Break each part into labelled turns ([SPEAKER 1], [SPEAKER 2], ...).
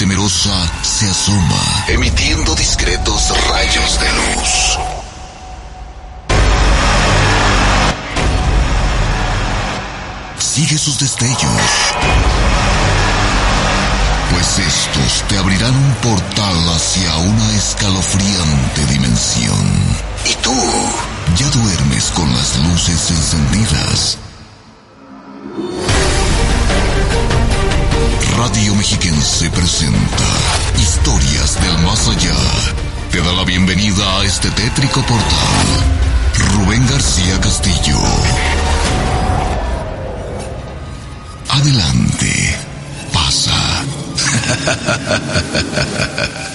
[SPEAKER 1] temerosa se asoma, emitiendo discretos rayos de luz. Sigue sus destellos, pues estos te abrirán un portal hacia una escalofriante dimensión. Y tú ya duermes con las luces encendidas. Radio Mexiquense presenta Historias del Más Allá. Te da la bienvenida a este tétrico portal. Rubén García Castillo. Adelante. Pasa.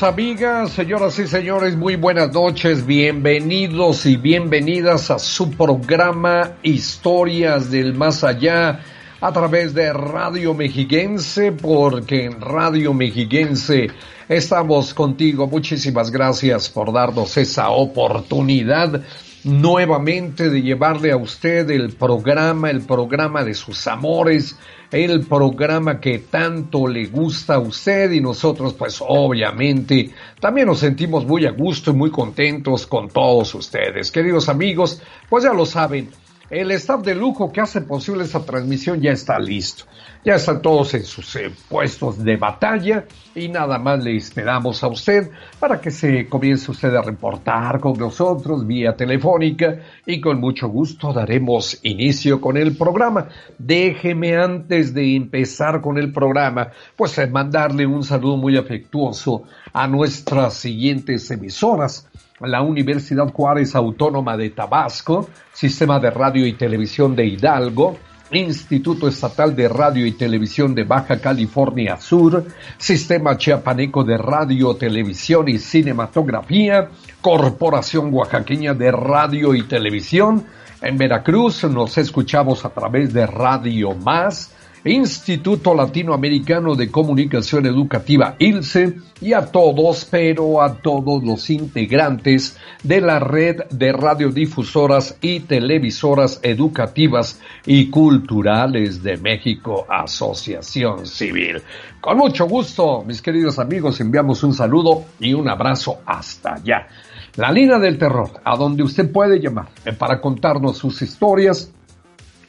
[SPEAKER 2] Amigas, señoras y señores, muy buenas noches, bienvenidos y bienvenidas a su programa Historias del Más Allá a través de Radio Mexiquense, porque en Radio Mexiquense estamos contigo. Muchísimas gracias por darnos esa oportunidad nuevamente de llevarle a usted el programa, el programa de sus amores, el programa que tanto le gusta a usted y nosotros pues obviamente también nos sentimos muy a gusto y muy contentos con todos ustedes. Queridos amigos, pues ya lo saben, el staff de lujo que hace posible esta transmisión ya está listo. Ya están todos en sus eh, puestos de batalla y nada más le esperamos a usted para que se comience usted a reportar con nosotros vía telefónica y con mucho gusto daremos inicio con el programa. Déjeme antes de empezar con el programa, pues eh, mandarle un saludo muy afectuoso a nuestras siguientes emisoras la Universidad Juárez Autónoma de Tabasco, Sistema de Radio y Televisión de Hidalgo, Instituto Estatal de Radio y Televisión de Baja California Sur, Sistema Chiapaneco de Radio, Televisión y Cinematografía, Corporación Oaxaqueña de Radio y Televisión. En Veracruz nos escuchamos a través de Radio Más, Instituto Latinoamericano de Comunicación Educativa ILSE y a todos, pero a todos los integrantes de la red de radiodifusoras y televisoras educativas y culturales de México, Asociación Civil. Con mucho gusto, mis queridos amigos, enviamos un saludo y un abrazo hasta allá. La línea del terror, a donde usted puede llamar para contarnos sus historias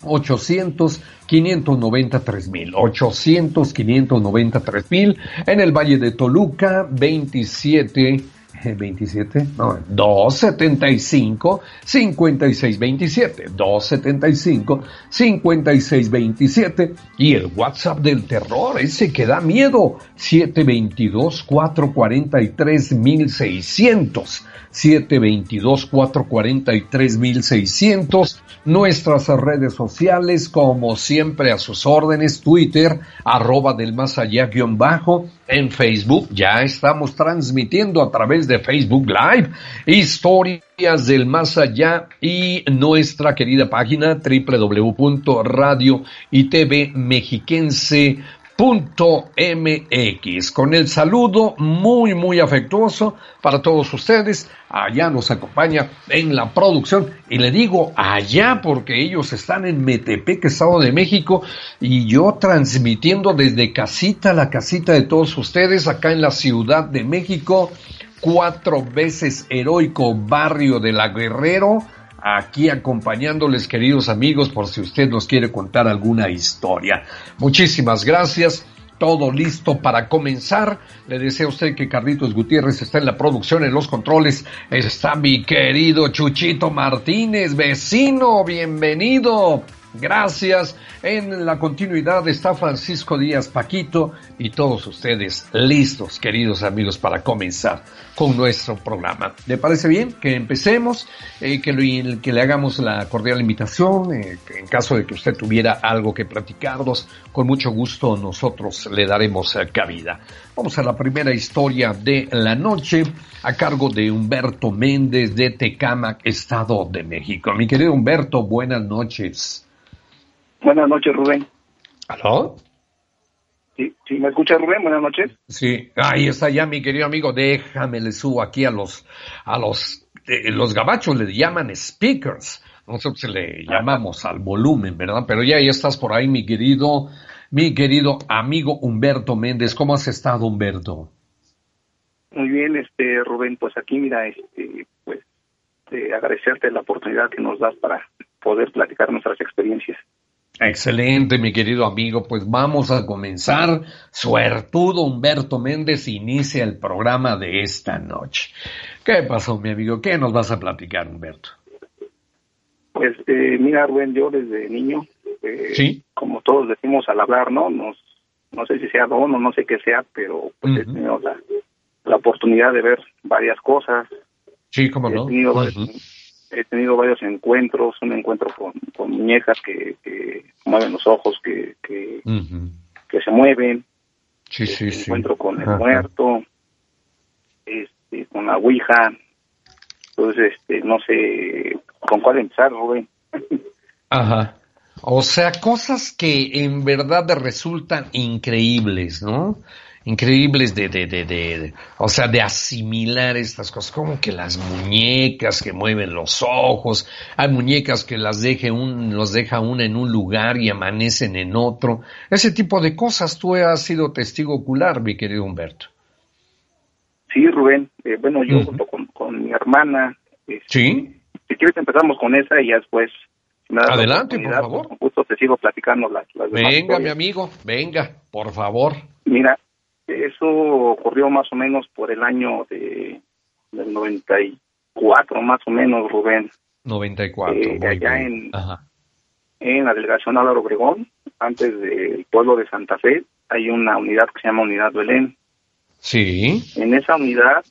[SPEAKER 2] 800 593 mil, 800 593 mil, en el Valle de Toluca, 27 27, no, 275 5627, 275 5627 y el WhatsApp del terror, ese que da miedo, 722 443 1600. 722-443-1600. Nuestras redes sociales, como siempre, a sus órdenes. Twitter, arroba del más allá guion bajo. En Facebook, ya estamos transmitiendo a través de Facebook Live. Historias del más allá y nuestra querida página www.radio y TV mexiquense Punto MX. Con el saludo muy, muy afectuoso para todos ustedes. Allá nos acompaña en la producción. Y le digo allá porque ellos están en Metepec, Estado de México. Y yo transmitiendo desde casita, la casita de todos ustedes, acá en la Ciudad de México. Cuatro veces heroico barrio de la Guerrero aquí acompañándoles, queridos amigos, por si usted nos quiere contar alguna historia. Muchísimas gracias. Todo listo para comenzar. Le deseo a usted que Carlitos Gutiérrez está en la producción, en los controles. Está mi querido Chuchito Martínez, vecino, bienvenido. Gracias. En la continuidad está Francisco Díaz Paquito y todos ustedes listos, queridos amigos, para comenzar con nuestro programa. ¿Le parece bien que empecemos? Eh, que, le hagamos la cordial invitación. Eh, en caso de que usted tuviera algo que platicarnos, con mucho gusto nosotros le daremos eh, cabida. Vamos a la primera historia de la noche a cargo de Humberto Méndez de Tecámac, Estado de México. Mi querido Humberto, buenas noches.
[SPEAKER 3] Buenas noches, Rubén.
[SPEAKER 2] ¿Aló?
[SPEAKER 3] Sí, sí, ¿me escucha Rubén? Buenas noches.
[SPEAKER 2] Sí, ahí está ya mi querido amigo. Déjame le subo aquí a los, a los, eh, los gabachos le llaman speakers. Nosotros le llamamos al volumen, ¿verdad? Pero ya, ya estás por ahí, mi querido, mi querido amigo Humberto Méndez. ¿Cómo has estado, Humberto?
[SPEAKER 3] Muy bien, este, Rubén, pues aquí, mira, este, pues, agradecerte la oportunidad que nos das para poder platicar nuestras experiencias.
[SPEAKER 2] Excelente, mi querido amigo. Pues vamos a comenzar. Suertudo Humberto Méndez inicia el programa de esta noche. ¿Qué pasó, mi amigo? ¿Qué nos vas a platicar, Humberto?
[SPEAKER 3] Pues eh, mira, Rubén, yo desde niño, eh, ¿Sí? como todos decimos al hablar, ¿no? Nos, no sé si sea don o no sé qué sea, pero pues he tenido la, la, oportunidad de ver varias cosas.
[SPEAKER 2] Sí, cómo no
[SPEAKER 3] he tenido varios encuentros, un encuentro con, con muñecas que, que, mueven los ojos, que, que, que se mueven,
[SPEAKER 2] sí, sí,
[SPEAKER 3] este, encuentro con el muerto, este, con la Ouija, entonces este, no sé con cuál empezar, Rubén.
[SPEAKER 2] Ajá. O sea, cosas que en verdad resultan increíbles, ¿no? Increíbles de, de, de, de, o sea, de asimilar estas cosas, como que las muñecas que mueven los ojos, hay muñecas que las deje un, los deja una en un lugar y amanecen en otro, ese tipo de cosas, tú has sido testigo ocular, mi querido Humberto.
[SPEAKER 3] Sí, Rubén, eh, bueno, yo junto con, mi hermana,
[SPEAKER 2] este, sí.
[SPEAKER 3] Si quieres empezamos con esa y ya después
[SPEAKER 2] Adelante, por favor.
[SPEAKER 3] Con gusto te sigo platicando las, las
[SPEAKER 2] Venga, mi amigo, venga, por favor.
[SPEAKER 3] Mira, eso ocurrió más o menos por el año de, del 94, más o menos, Rubén.
[SPEAKER 2] 94.
[SPEAKER 3] Eh, allá en, en la delegación Álvaro Obregón, antes del pueblo de Santa Fe, hay una unidad que se llama Unidad Belén.
[SPEAKER 2] Sí.
[SPEAKER 3] En esa unidad,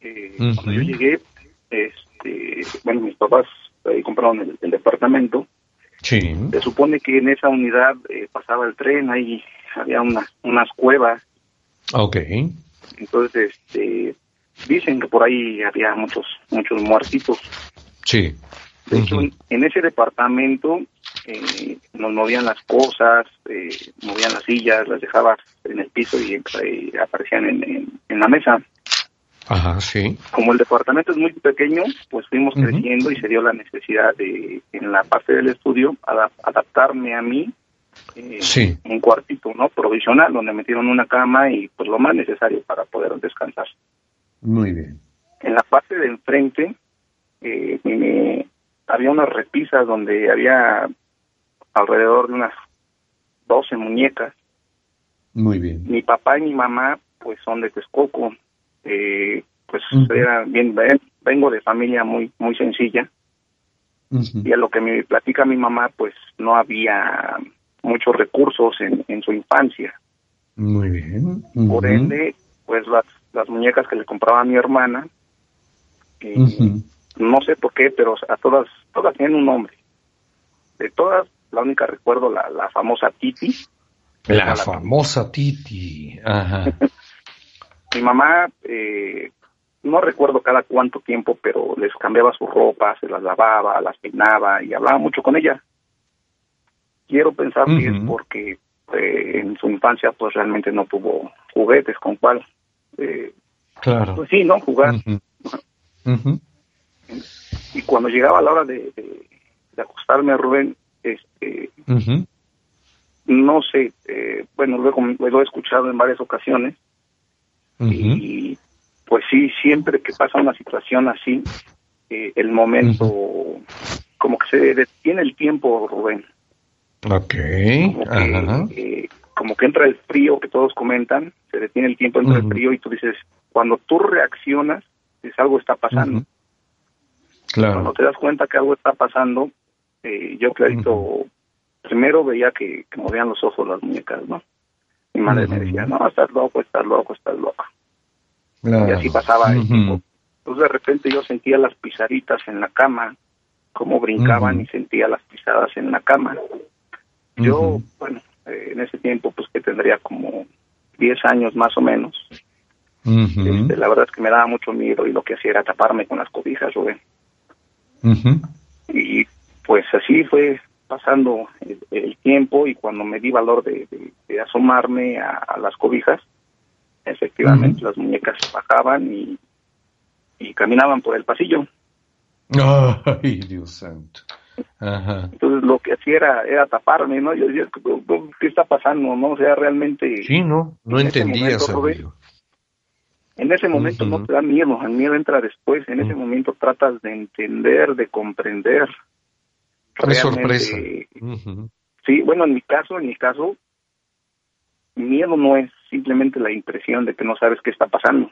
[SPEAKER 3] eh, cuando yo llegué, este, bueno, mis papás ahí compraron el, departamento.
[SPEAKER 2] Sí.
[SPEAKER 3] Se supone que en esa unidad eh, pasaba el tren, ahí había una, unas cuevas
[SPEAKER 2] Ok.
[SPEAKER 3] Entonces, este, dicen que por ahí había muchos, muchos muertitos.
[SPEAKER 2] Sí.
[SPEAKER 3] De hecho, en ese departamento eh, nos movían las cosas, eh, movían las sillas, las dejabas en el piso y, aparecían en, en, la mesa.
[SPEAKER 2] Ajá, sí.
[SPEAKER 3] Como el departamento es muy pequeño, pues fuimos creciendo y se dio la necesidad de, en la parte del estudio, adaptarme a mí
[SPEAKER 2] sí.
[SPEAKER 3] un cuartito no provisional donde metieron una cama y pues lo más necesario para poder descansar.
[SPEAKER 2] Muy bien.
[SPEAKER 3] En la parte de enfrente eh, había unas repisas donde había alrededor de unas 12 muñecas.
[SPEAKER 2] Muy bien.
[SPEAKER 3] Mi papá y mi mamá pues son de Texcoco. Eh, pues era bien vengo de familia muy muy sencilla. Y a lo que me platica mi mamá pues no había muchos recursos en, en su infancia.
[SPEAKER 2] Muy bien.
[SPEAKER 3] Por ende, pues las, las muñecas que le compraba a mi hermana, eh, no sé por qué, pero a todas, todas tienen un nombre. De todas, la única recuerdo la, la famosa Titi.
[SPEAKER 2] La, famosa Titi. Ajá.
[SPEAKER 3] mi mamá, eh, no recuerdo cada cuánto tiempo, pero les cambiaba su ropa, se las lavaba, las peinaba y hablaba mucho con ella. Quiero pensar que es porque eh, en su infancia pues realmente no tuvo juguetes con cual eh,
[SPEAKER 2] claro.
[SPEAKER 3] pues sí no jugar. Y cuando llegaba la hora de, de, acostarme a Rubén este no sé eh, bueno luego lo he escuchado en varias ocasiones. Y pues sí siempre que pasa una situación así eh, el momento como que se detiene el tiempo Rubén
[SPEAKER 2] Ok.
[SPEAKER 3] Como que, eh, como que entra el frío que todos comentan, se detiene el tiempo, entra el frío y tú dices, cuando tú reaccionas, es algo está pasando.
[SPEAKER 2] Claro.
[SPEAKER 3] Cuando te das cuenta que algo está pasando, eh, yo clarito primero veía que, que movían los ojos las muñecas, ¿no? Mi madre me decía, no, estás loco, estás loco, estás loco. Y así pasaba el tiempo. Entonces de repente yo sentía las pisaditas en la cama, cómo brincaban y sentía las pisadas en la cama. Yo, bueno, eh, en ese tiempo pues que tendría como 10 años más o menos. Este, la verdad es que me daba mucho miedo y lo que hacía era taparme con las cobijas, Rubén. Y pues así fue pasando el, tiempo y cuando me di valor de, asomarme a, las cobijas, efectivamente las muñecas bajaban y, y caminaban por el pasillo.
[SPEAKER 2] Ay, Dios santo.
[SPEAKER 3] Entonces lo que hacía era, era taparme, ¿no? Yo decía, ¿qué está pasando? ¿No? O sea, realmente...
[SPEAKER 2] Sí, no, no entendías,
[SPEAKER 3] En ese momento no te da miedo, el miedo entra después, en ese momento tratas de entender, de comprender.
[SPEAKER 2] Qué sorpresa.
[SPEAKER 3] Sí, bueno, en mi caso, en mi caso, miedo no es simplemente la impresión de que no sabes qué está pasando.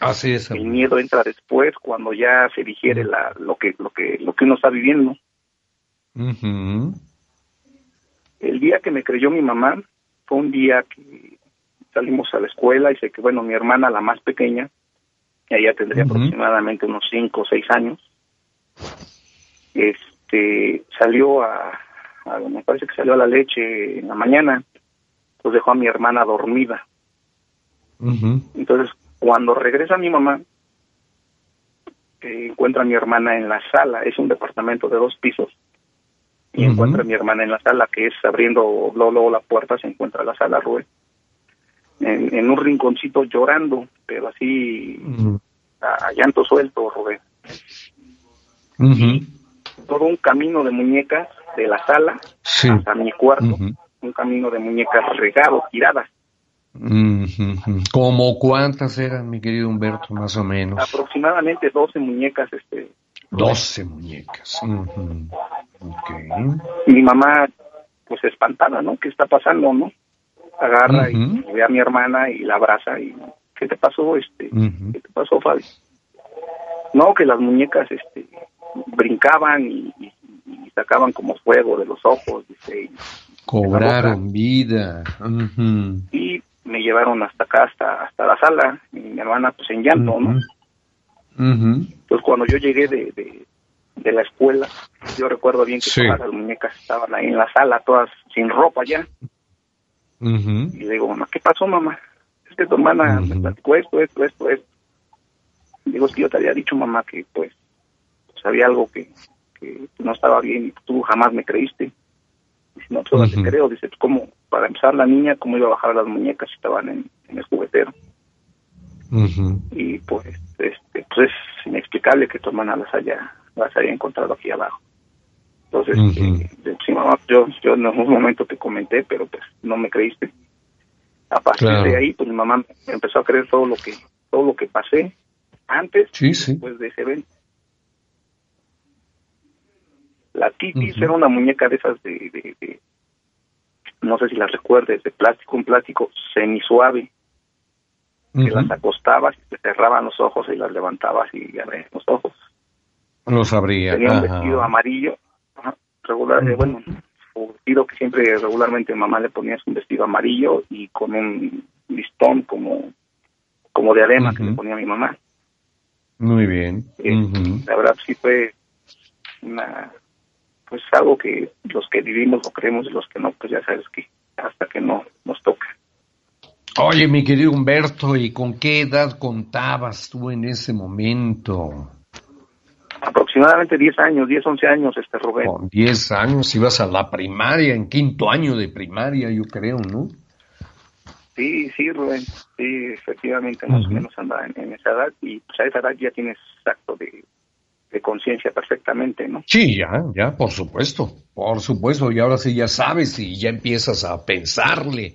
[SPEAKER 2] Así es.
[SPEAKER 3] El miedo entra después cuando ya se digiere la, lo que lo que lo que uno está viviendo. El día que me creyó mi mamá fue un día que salimos a la escuela y sé que bueno mi hermana la más pequeña ella tendría aproximadamente unos cinco o seis años este salió a, a, me parece que salió a la leche en la mañana pues dejó a mi hermana dormida. Entonces cuando regresa mi mamá, eh, encuentra a mi hermana en la sala, es un departamento de dos pisos, y encuentra a mi hermana en la sala, que es abriendo luego, la puerta, se encuentra la sala, Rubén, en, un rinconcito llorando, pero así a, llanto suelto, Rubén. todo un camino de muñecas de la sala hasta mi cuarto, un camino de muñecas regado, tiradas.
[SPEAKER 2] ¿Como cuántas eran, mi querido Humberto, más o menos?
[SPEAKER 3] Aproximadamente 12 muñecas. este
[SPEAKER 2] 12 muñecas.
[SPEAKER 3] Mi mamá, pues espantada, ¿no? ¿Qué está pasando, no? Agarra y ve a mi hermana y la abraza y ¿qué te pasó, este? ¿Qué te pasó, Fabi? No, que las muñecas, este, brincaban y, sacaban como fuego de los ojos, dice.
[SPEAKER 2] Cobraron vida.
[SPEAKER 3] Y me llevaron hasta acá, hasta, hasta la sala, y mi hermana pues en llanto, ¿no? Entonces cuando yo llegué de, de, la escuela, yo recuerdo bien que todas las muñecas estaban ahí en la sala, todas sin ropa ya. Y le digo, mamá, ¿qué pasó, mamá? Es que tu hermana me platicó esto, esto, esto, esto. digo, es que yo te había dicho, mamá, que pues, pues había algo que, que no estaba bien y tú jamás me creíste. Y no, pues te creo. Dice, pues, ¿cómo? Para empezar, la niña, ¿cómo iba a bajar las muñecas si estaban en, el juguetero? Y pues, este, pues es inexplicable que tu hermana las haya, las haya encontrado aquí abajo. Entonces, eh, sí, mamá, yo, yo en algún momento te comenté, pero pues no me creíste. A partir de ahí, pues mi mamá empezó a creer todo lo que, todo lo que pasé antes, sí, después de ese evento. La Titis era una muñeca de esas de, no sé si las recuerdes, de plástico, un plástico semisuave, que las acostabas y te cerraban los ojos y las levantabas y abrías los ojos.
[SPEAKER 2] Los abría.
[SPEAKER 3] Tenía un vestido amarillo, regular, eh, bueno, un vestido que siempre regularmente mamá le ponía un vestido amarillo y con un listón como, como de arena que le ponía mi mamá.
[SPEAKER 2] Muy bien.
[SPEAKER 3] Eh, la verdad sí fue una pues algo que los que vivimos lo creemos y los que no, pues ya sabes que hasta que no nos toca.
[SPEAKER 2] Oye, mi querido Humberto, ¿y con qué edad contabas tú en ese momento?
[SPEAKER 3] Aproximadamente 10 años, 10, 11 años, este Rubén.
[SPEAKER 2] Con 10 años ibas a la primaria, en quinto año de primaria, yo creo, ¿no?
[SPEAKER 3] Sí, sí, Rubén, sí, efectivamente, más o menos andaba en, en, esa edad y pues a esa edad ya tienes acto de, de conciencia perfectamente, ¿no?
[SPEAKER 2] Sí, ya, ya, por supuesto, por supuesto, y ahora sí ya sabes y ya empiezas a pensarle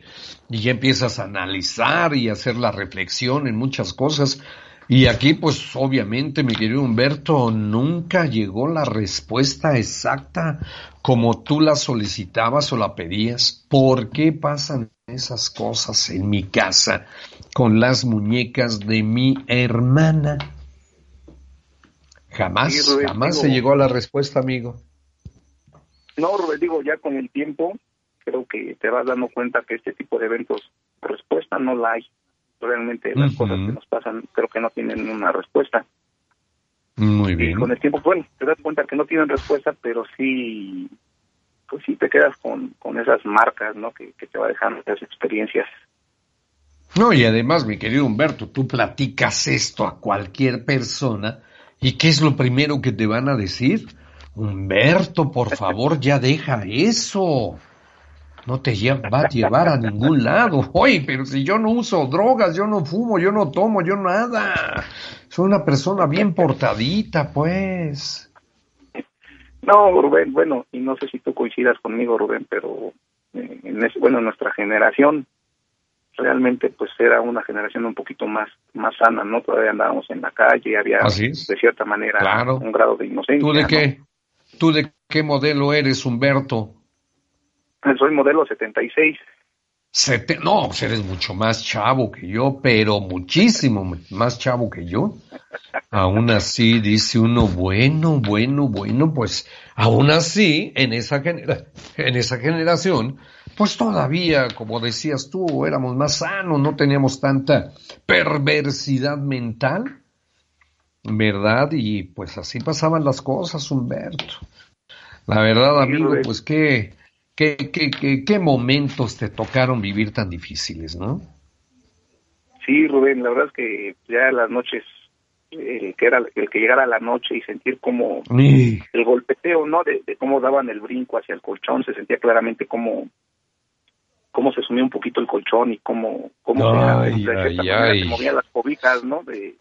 [SPEAKER 2] y ya empiezas a analizar y hacer la reflexión en muchas cosas. Y aquí, pues obviamente, mi querido Humberto, nunca llegó la respuesta exacta como tú la solicitabas o la pedías. ¿Por qué pasan esas cosas en mi casa con las muñecas de mi hermana? Jamás, jamás se llegó a la respuesta, amigo.
[SPEAKER 3] No, Rubén, digo, ya con el tiempo creo que te vas dando cuenta que este tipo de eventos, respuesta no la hay. Realmente las cosas que nos pasan creo que no tienen una respuesta.
[SPEAKER 2] Muy bien.
[SPEAKER 3] Y con el tiempo, bueno, te das cuenta que no tienen respuesta, pero sí, pues sí te quedas con, con esas marcas, ¿no? Que, que te va dejando esas experiencias.
[SPEAKER 2] No, y además, mi querido Humberto, tú platicas esto a cualquier persona y ¿qué es lo primero que te van a decir? Humberto, por favor, ya deja eso. No te va a llevar a ningún lado. Oye, pero si yo no uso drogas, yo no fumo, yo no tomo, yo nada. Soy una persona bien portadita, pues.
[SPEAKER 3] No, Rubén, bueno, y no sé si tú coincidas conmigo, Rubén, pero eh, en bueno, nuestra generación realmente pues era una generación un poquito más más sana, ¿no? Todavía andábamos en la calle, había de cierta manera un grado de inocencia.
[SPEAKER 2] ¿Tú de qué? ¿Tú de qué modelo eres, Humberto?
[SPEAKER 3] Soy modelo 76.
[SPEAKER 2] Sete no, pues eres mucho más chavo que yo, pero muchísimo más chavo que yo. Aún así, dice uno, bueno, bueno, bueno, pues aún así, en esa, en esa generación, pues todavía, como decías tú, éramos más sanos, no teníamos tanta perversidad mental, ¿verdad? Y pues así pasaban las cosas, Humberto. La verdad, amigo, pues qué, qué, qué, qué, momentos te tocaron vivir tan difíciles, ¿no?
[SPEAKER 3] Sí, Rubén, la verdad es que ya las noches, el que era el que llegara a la noche y sentir como el golpeteo, ¿no? De, cómo daban el brinco hacia el colchón, se sentía claramente como cómo se sumía un poquito el colchón y cómo, cómo se, movían las cobijas, ¿no? De,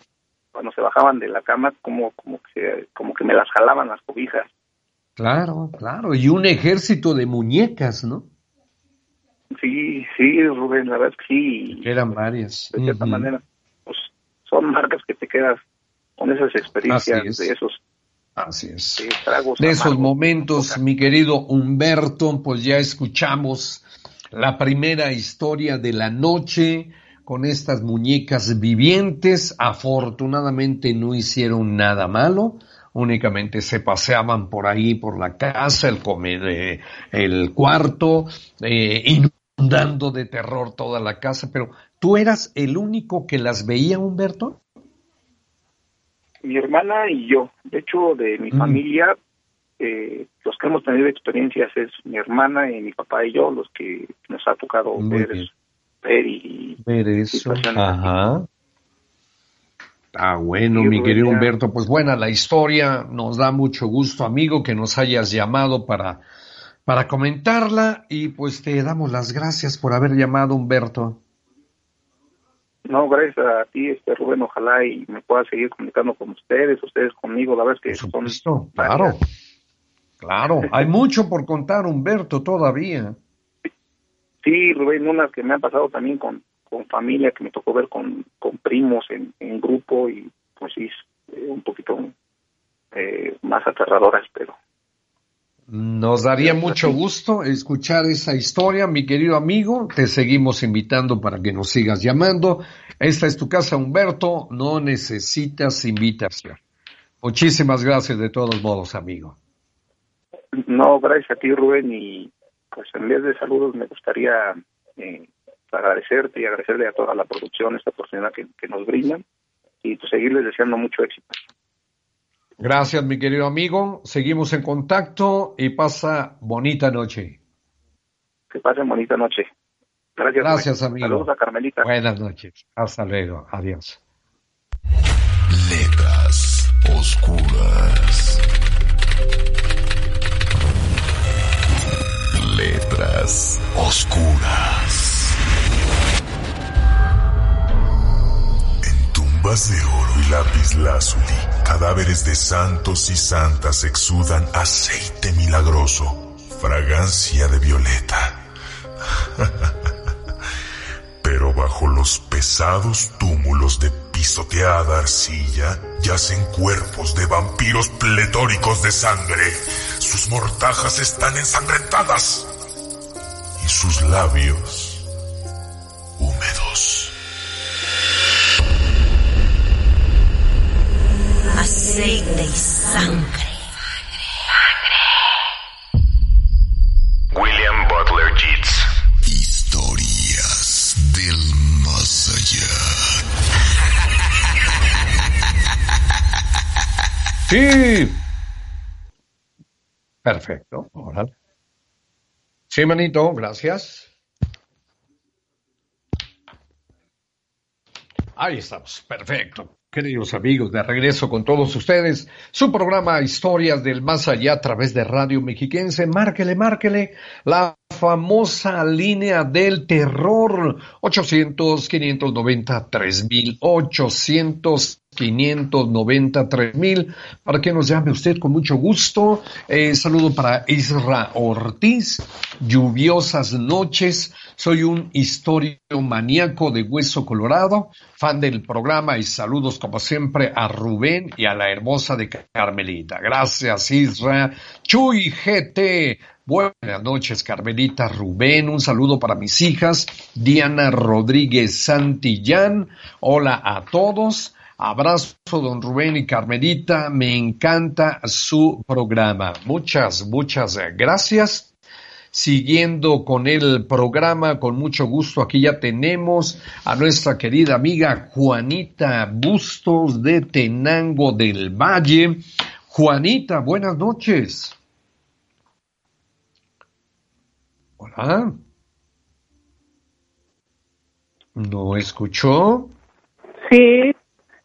[SPEAKER 3] cuando se bajaban de la cama, como, como, que, como que me las jalaban las cobijas.
[SPEAKER 2] Claro, claro, y un ejército de muñecas, ¿no?
[SPEAKER 3] Sí, sí, Rubén, la verdad es que sí.
[SPEAKER 2] Eran varias.
[SPEAKER 3] De cierta manera, pues son marcas que te quedas con esas experiencias de esos
[SPEAKER 2] Así es. De, esos momentos, mi querido Humberto, pues ya escuchamos la primera historia de la noche con estas muñecas vivientes. Afortunadamente no hicieron nada malo únicamente se paseaban por ahí, por la casa, el, comer, eh, el cuarto, eh, inundando de terror toda la casa, pero ¿tú eras el único que las veía, Humberto?
[SPEAKER 3] Mi hermana y yo, de hecho, de mi mm. familia, eh, los que hemos tenido experiencias es mi hermana y mi papá y yo, los que nos ha tocado ver, ver, y
[SPEAKER 2] ver eso. Ajá. Ah, bueno, mi querido Humberto, pues buena la historia, nos da mucho gusto, amigo, que nos hayas llamado para, para comentarla. Y pues te damos las gracias por haber llamado, Humberto.
[SPEAKER 3] No, gracias a ti, este Rubén, ojalá y me pueda seguir comunicando con ustedes, ustedes conmigo, la verdad es que
[SPEAKER 2] son... Claro, claro, hay mucho por contar, Humberto, todavía.
[SPEAKER 3] Sí, Rubén, unas que me han pasado también con, con familia que me tocó ver con, con primos en, en grupo y pues sí, eh, un poquito eh, más aterradoras, pero...
[SPEAKER 2] Nos daría mucho gusto escuchar esa historia, mi querido amigo. Te seguimos invitando para que nos sigas llamando. Esta es tu casa, Humberto. No necesitas invitación. Muchísimas gracias de todos modos, amigo.
[SPEAKER 3] No, gracias a ti, Rubén. Y pues en vez de saludos me gustaría eh, agradecerte y agradecerle a toda la producción esta oportunidad que, nos brindan y pues seguirles deseando mucho éxito.
[SPEAKER 2] Gracias, mi querido amigo. Seguimos en contacto y pasa bonita noche.
[SPEAKER 3] Que pasen bonita noche. Gracias.
[SPEAKER 2] Gracias, amigo.
[SPEAKER 3] Saludos a Carmelita.
[SPEAKER 2] Buenas noches. Hasta luego. Adiós.
[SPEAKER 1] Letras oscuras. Oscuras. de oro y lápiz lazuli, cadáveres de santos y santas exudan aceite milagroso, fragancia de violeta. Pero bajo los pesados túmulos de pisoteada arcilla yacen cuerpos de vampiros pletóricos de sangre. Sus mortajas están ensangrentadas sus labios húmedos.
[SPEAKER 4] Aceite y sangre. William Butler Yeats. Historias del más allá.
[SPEAKER 2] Sí. Perfecto. Órale. Sí, manito, gracias. Ahí estamos, perfecto. Queridos amigos, de regreso con todos ustedes, su programa Historias del Más Allá a través de Radio Mexiquense. Márquele, márquele la famosa línea del terror 800 590 3000 800 593 mil para que nos llame usted con mucho gusto. Eh, saludo para Isra Ortiz. Lluviosas noches. Soy un historio maníaco de Hueso Colorado, fan del programa y saludos como siempre a Rubén y a la hermosa de Carmelita. Gracias Isra. Chuy GT. Buenas noches, Carmelita Rubén. Un saludo para mis hijas, Diana Rodríguez Santillán. Hola a todos. Abrazo, don Rubén y Carmelita. Me encanta su programa. Muchas, muchas gracias. Siguiendo con el programa, con mucho gusto, aquí ya tenemos a nuestra querida amiga Juanita Bustos de Tenango del Valle. Juanita, buenas noches. Hola. ¿No escuchó?
[SPEAKER 4] Sí,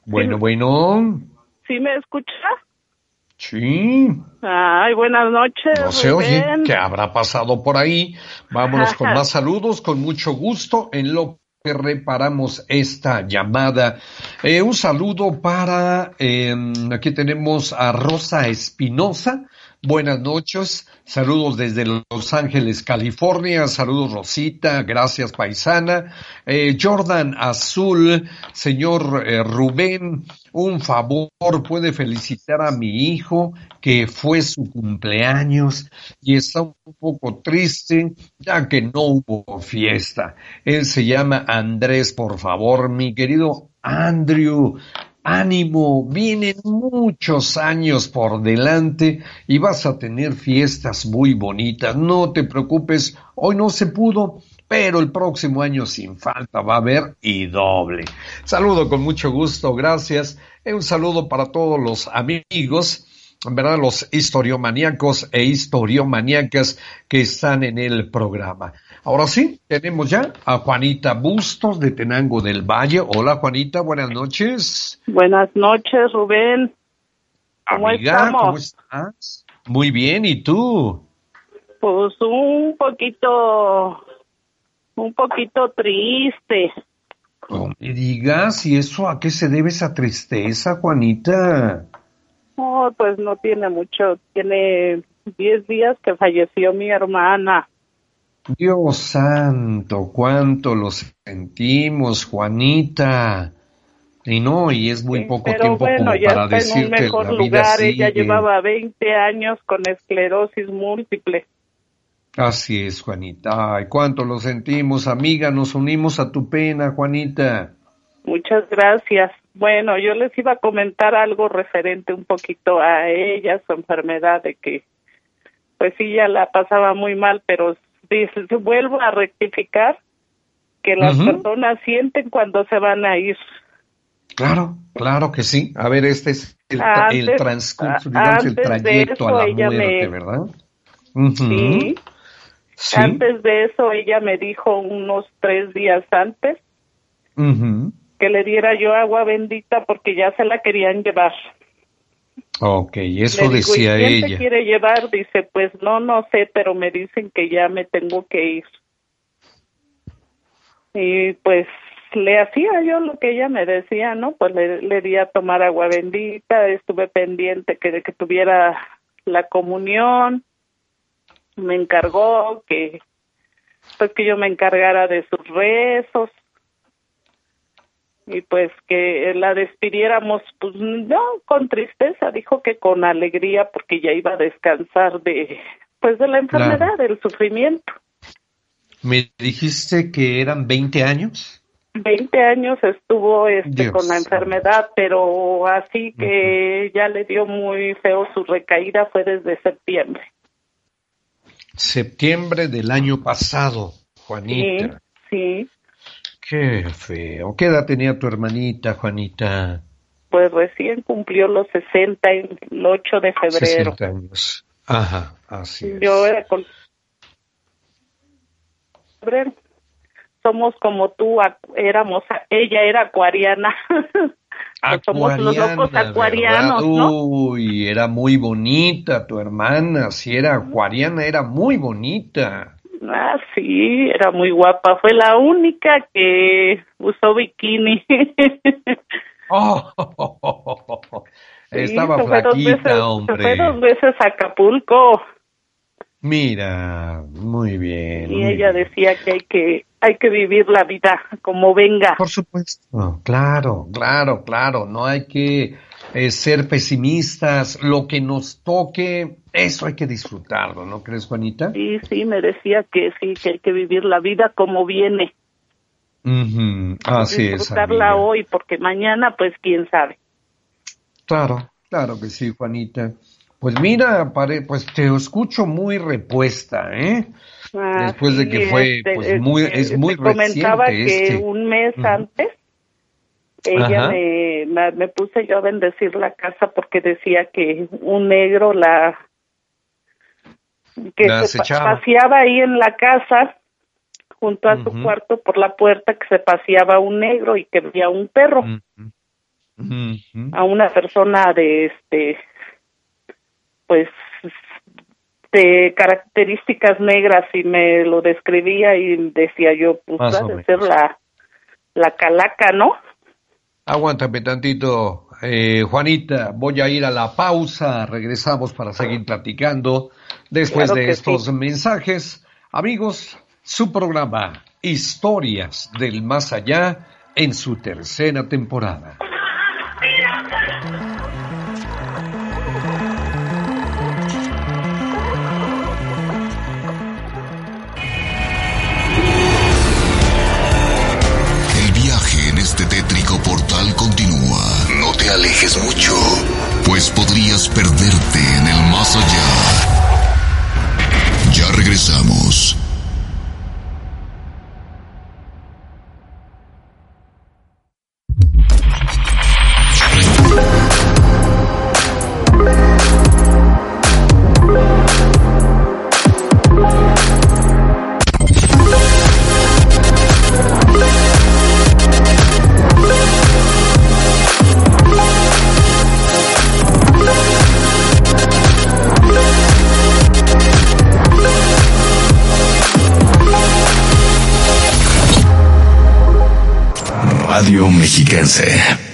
[SPEAKER 2] bueno, bueno.
[SPEAKER 4] ¿Sí me escucha?
[SPEAKER 2] Sí.
[SPEAKER 4] Ay, buenas noches.
[SPEAKER 2] No se oye. ¿Qué habrá pasado por ahí? Vámonos con más saludos, con mucho gusto en lo que reparamos esta llamada. Eh, un saludo para, em, aquí tenemos a Rosa Espinosa. Buenas noches, saludos desde Los Ángeles, California, saludos Rosita, gracias paisana. Eh, Jordan Azul, señor eh, Rubén, un favor, puede felicitar a mi hijo que fue su cumpleaños y está un poco triste ya que no hubo fiesta. Él se llama Andrés, por favor, mi querido Andrew, ánimo, vienen muchos años por delante y vas a tener fiestas muy bonitas. No te preocupes, hoy no se pudo, pero el próximo año sin falta va a haber y doble. Saludo con mucho gusto, gracias. un saludo para todos los amigos ¿verdad? Los historiomaníacos e historiomaníacas que están en el programa. Ahora sí, tenemos ya a Juanita Bustos de Tenango del Valle. Hola Juanita, buenas noches.
[SPEAKER 4] Buenas noches, Rubén.
[SPEAKER 2] ¿Cómo Amiga, ¿cómo estás? Muy bien, ¿y tú?
[SPEAKER 4] Pues un poquito, un poquito triste.
[SPEAKER 2] No me digas, ¿y eso a qué se debe esa tristeza, Juanita?
[SPEAKER 4] No, pues no tiene mucho, tiene 10 días que falleció mi hermana.
[SPEAKER 2] Dios santo, cuánto lo sentimos, Juanita. Y no, y es muy poco tiempo
[SPEAKER 4] bueno,
[SPEAKER 2] como
[SPEAKER 4] ya
[SPEAKER 2] para
[SPEAKER 4] está
[SPEAKER 2] decirte
[SPEAKER 4] en un mejor lugar. Ella llevaba 20 años con esclerosis múltiple.
[SPEAKER 2] Así es, Juanita. Ay, cuánto lo sentimos, amiga. Nos unimos a tu pena, Juanita.
[SPEAKER 4] Muchas gracias. Bueno, yo les iba a comentar algo referente un poquito a ella, su enfermedad, de que pues sí, ya la pasaba muy mal, pero vuelvo a rectificar que las personas sienten cuando se van a ir.
[SPEAKER 2] Claro, claro que sí. A ver, este es el, el transcurso, digamos, el trayecto a la muerte, ¿verdad?
[SPEAKER 4] sí. Antes de eso, ella me dijo unos tres días antes que le diera yo agua bendita porque ya se la querían llevar.
[SPEAKER 2] Ok, eso decía
[SPEAKER 4] ¿y quién
[SPEAKER 2] ella.
[SPEAKER 4] Te quiere llevar? Dice, pues no, no sé, pero me dicen que ya me tengo que ir. Y pues le hacía yo lo que ella me decía, ¿no? Pues le, le di a tomar agua bendita, estuve pendiente que, de que tuviera la comunión, me encargó que pues que yo me encargara de sus rezos y pues que la despidiéramos, pues no con tristeza, dijo que con alegría porque ya iba a descansar de, pues de la enfermedad, del sufrimiento.
[SPEAKER 2] ¿Me dijiste que eran 20 años?
[SPEAKER 4] 20 años estuvo este con la enfermedad, pero así que ya le dio muy feo su recaída fue desde septiembre.
[SPEAKER 2] Septiembre del año pasado, Juanita.
[SPEAKER 4] Sí, sí.
[SPEAKER 2] Qué feo. ¿Qué edad tenía tu hermanita, Juanita?
[SPEAKER 4] pues recién cumplió los 60 el 8 de febrero.
[SPEAKER 2] 60 años. Ajá, así es.
[SPEAKER 4] Yo era con somos como tú, éramos, ella era acuariana.
[SPEAKER 2] somos los locos
[SPEAKER 4] acuarianos, ¿no?
[SPEAKER 2] Uy, era muy bonita tu hermana, si era acuariana, era muy bonita.
[SPEAKER 4] Ah, sí, era muy guapa. Fue la única que usó bikini.
[SPEAKER 2] oh, estaba flaquita, hombre.
[SPEAKER 4] fue dos veces a Acapulco.
[SPEAKER 2] Mira, muy bien.
[SPEAKER 4] Y ella decía que hay que hay que vivir la vida como venga.
[SPEAKER 2] Por supuesto, claro, claro, claro. No hay que eh, ser pesimistas. Lo que nos toque, eso hay que disfrutarlo, ¿no crees, Juanita?
[SPEAKER 4] Sí, sí, me decía que sí, que hay que vivir la vida como viene.
[SPEAKER 2] Así
[SPEAKER 4] Disfrutarla hoy, porque mañana, pues, quién sabe.
[SPEAKER 2] Claro, claro que sí, Juanita. Pues mira, pues te escucho muy repuesta, ¿eh? Ah, Después de que fue, este, pues muy, es muy
[SPEAKER 4] comentaba que
[SPEAKER 2] este.
[SPEAKER 4] un mes antes ella me, me, puse yo a bendecir la casa porque decía que un negro la que se paseaba ahí en la casa junto a su cuarto por la puerta que se paseaba un negro y que veía un perro. A una persona de este pues de características negras y me lo describía y decía yo, pues va a ser la, la calaca, ¿no?
[SPEAKER 2] Aguántame tantito, eh, Juanita, voy a ir a la pausa, regresamos para seguir platicando después de estos mensajes. Amigos, su programa Historias del Más Allá en su tercera temporada.
[SPEAKER 1] Alejes mucho, pues podrías perderte en el más allá. Ya regresamos. Mexiquense.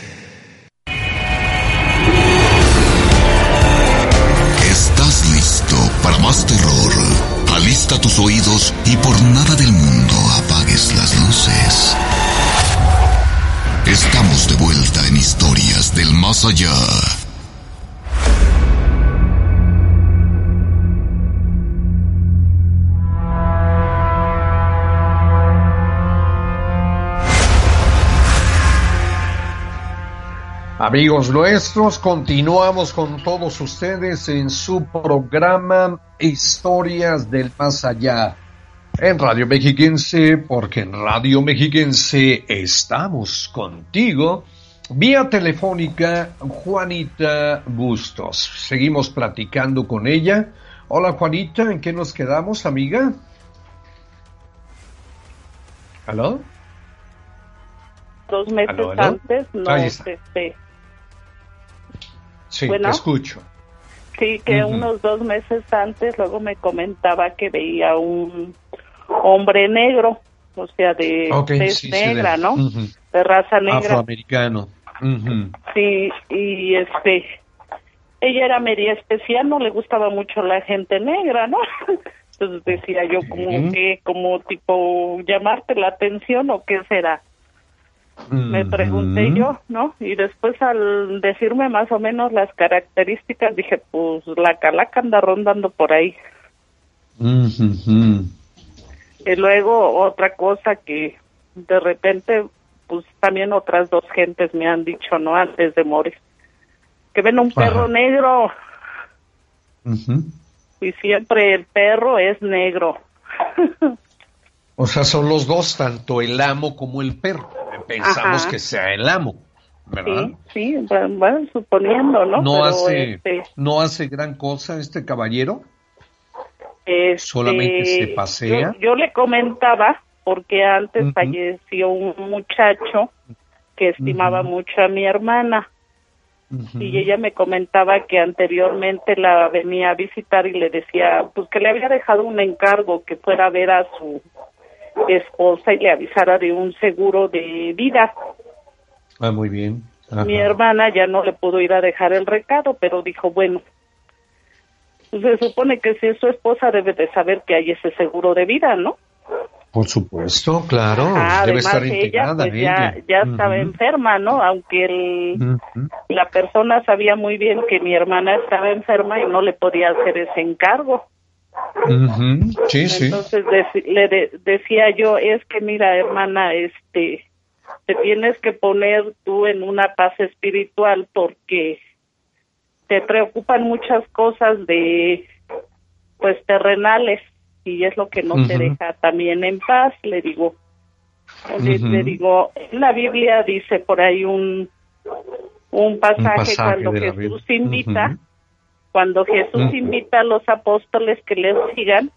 [SPEAKER 2] Amigos nuestros, continuamos con todos ustedes en su programa Historias del Más Allá en Radio Mexiquense, porque en Radio Mexiquense estamos contigo. Vía telefónica, Juanita Bustos. Seguimos platicando con ella. Hola Juanita, ¿en qué nos quedamos, amiga? ¿Aló?
[SPEAKER 4] Dos meses antes no este,
[SPEAKER 2] Sí, te escucho.
[SPEAKER 4] Sí, que unos dos meses antes luego me comentaba que veía un hombre negro, o sea, de negra, ¿no? De raza negra.
[SPEAKER 2] Afroamericano.
[SPEAKER 4] Sí, y este, ella era media especial, no le gustaba mucho la gente negra, ¿no? Entonces decía yo como que, como tipo llamarte la atención o qué será me pregunté yo, ¿no? Y después al decirme más o menos las características, dije, pues la calaca anda rondando por ahí. Y luego otra cosa que de repente, pues también otras dos gentes me han dicho, ¿no? Antes de morir, que ven un perro negro. Y siempre el perro es negro.
[SPEAKER 2] o sea, son los dos, tanto el amo como el perro pensamos que sea el amo. ¿verdad?
[SPEAKER 4] Sí, sí, bueno, suponiendo, ¿no?
[SPEAKER 2] No hace, este no hace gran cosa este caballero.
[SPEAKER 4] Este,
[SPEAKER 2] Solamente se pasea.
[SPEAKER 4] Yo, le comentaba, porque antes falleció un muchacho que estimaba mucho a mi hermana. Y ella me comentaba que anteriormente la venía a visitar y le decía, pues que le había dejado un encargo que fuera a ver a su esposa y le avisara de un seguro de vida.
[SPEAKER 2] Ah, muy bien.
[SPEAKER 4] Mi hermana ya no le pudo ir a dejar el recado, pero dijo, bueno, pues se supone que si es su esposa debe de saber que hay ese seguro de vida, ¿no?
[SPEAKER 2] Por supuesto, claro. debe estar integrada
[SPEAKER 4] pues, ya, ya estaba enferma, ¿no? Aunque el, la persona sabía muy bien que mi hermana estaba enferma y no le podía hacer ese encargo.
[SPEAKER 2] Sí, sí.
[SPEAKER 4] Entonces le decía yo, es que mira, hermana, este, te tienes que poner tú en una paz espiritual porque te preocupan muchas cosas de, pues, terrenales y es lo que no te deja también en paz, le digo. Le, digo, en la Biblia dice por ahí un, un pasaje, cuando Jesús invita, cuando Jesús invita a los apóstoles que le sigan,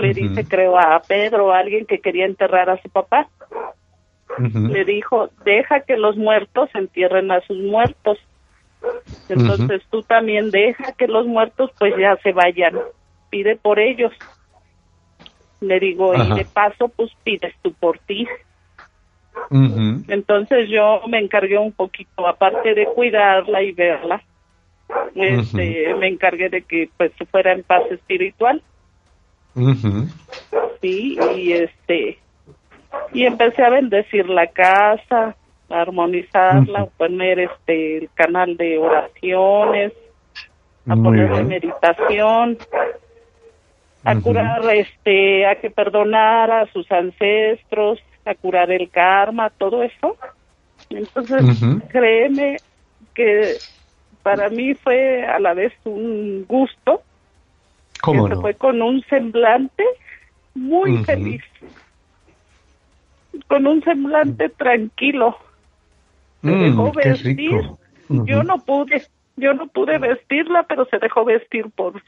[SPEAKER 4] le dice, creo, a Pedro, a alguien que quería enterrar a su papá, le dijo, deja que los muertos entierren a sus muertos. Entonces tú también deja que los muertos pues ya se vayan. Pide por ellos. Le digo, y de paso, pues pides tú por ti. Entonces yo me encargué un poquito, aparte de cuidarla y verla, este, me encargué de que pues fuera en paz espiritual. Sí, y este, y empecé a bendecir la casa, a armonizarla, a poner este el canal de oraciones, a poner meditación, a curar, este, a que perdonara a sus ancestros, a curar el karma, todo eso. Entonces, créeme que para mí fue a la vez un gusto.
[SPEAKER 2] ¿Cómo
[SPEAKER 4] que fue con un semblante muy feliz. Con un semblante tranquilo. Se mm, dejó vestir. Yo no pude, yo no pude vestirla, pero se dejó vestir por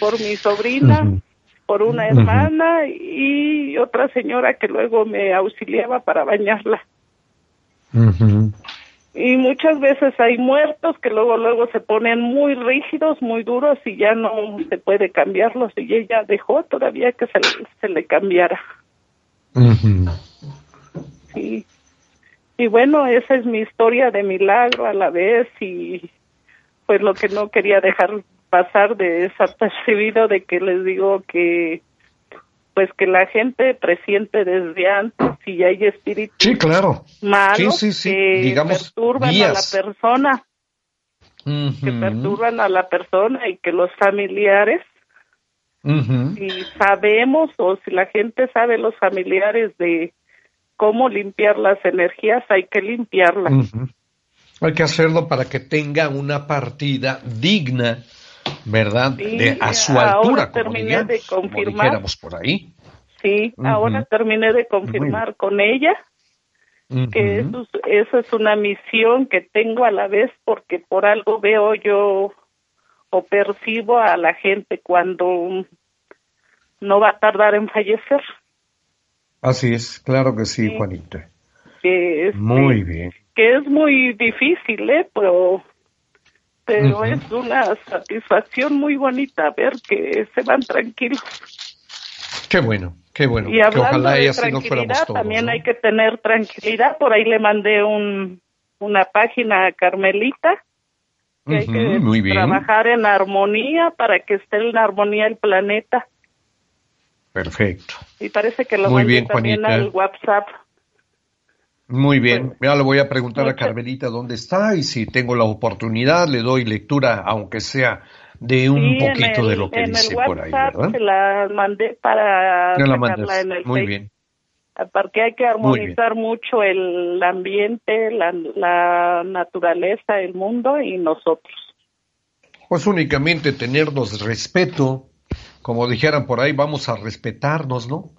[SPEAKER 4] por mi sobrina, por una hermana y otra señora que luego me auxiliaba para bañarla. Y muchas veces hay muertos que luego luego se ponen muy rígidos, muy duros y ya no se puede cambiarlos y ella dejó todavía que se, se le cambiara. Sí. Y bueno, esa es mi historia de milagro a la vez y pues lo que no quería dejar pasar de percibido de que les digo que pues que la gente presiente desde antes y hay espíritus
[SPEAKER 2] sí, claro.
[SPEAKER 4] malos que perturban a la persona. Que perturban a la persona y que los familiares si sabemos o si la gente sabe los familiares de cómo limpiar las energías hay que limpiarlas.
[SPEAKER 2] Hay que hacerlo para que tenga una partida digna ¿verdad? de, a su altura, como, de confirmar. por ahí.
[SPEAKER 4] Sí, ahora terminé de confirmar con ella que eso, eso, es una misión que tengo a la vez porque por algo veo yo o percibo a la gente cuando no va a tardar en fallecer.
[SPEAKER 2] Así es, claro que sí, Juanita.
[SPEAKER 4] Que
[SPEAKER 2] muy bien.
[SPEAKER 4] Que es muy difícil, ¿eh? Pero pero es una satisfacción muy bonita ver que se van tranquilos.
[SPEAKER 2] Qué bueno, qué bueno.
[SPEAKER 4] Y hablando de tranquilidad, también hay que tener tranquilidad. Por ahí le mandé un, una página a Carmelita. Que hay que trabajar en armonía para que esté en armonía el planeta.
[SPEAKER 2] Perfecto.
[SPEAKER 4] Y parece que lo muy bien, también al WhatsApp.
[SPEAKER 2] Muy bien, ya le voy a preguntar a Carmelita dónde está y si tengo la oportunidad le doy lectura, aunque sea de un poquito de lo que dice por ahí, ¿verdad?
[SPEAKER 4] Se la mandé para
[SPEAKER 2] la en el Muy bien.
[SPEAKER 4] Porque hay que armonizar mucho el ambiente, la, la naturaleza, el mundo y nosotros.
[SPEAKER 2] Pues únicamente tenernos respeto, como dijeran por ahí, vamos a respetarnos, ¿no?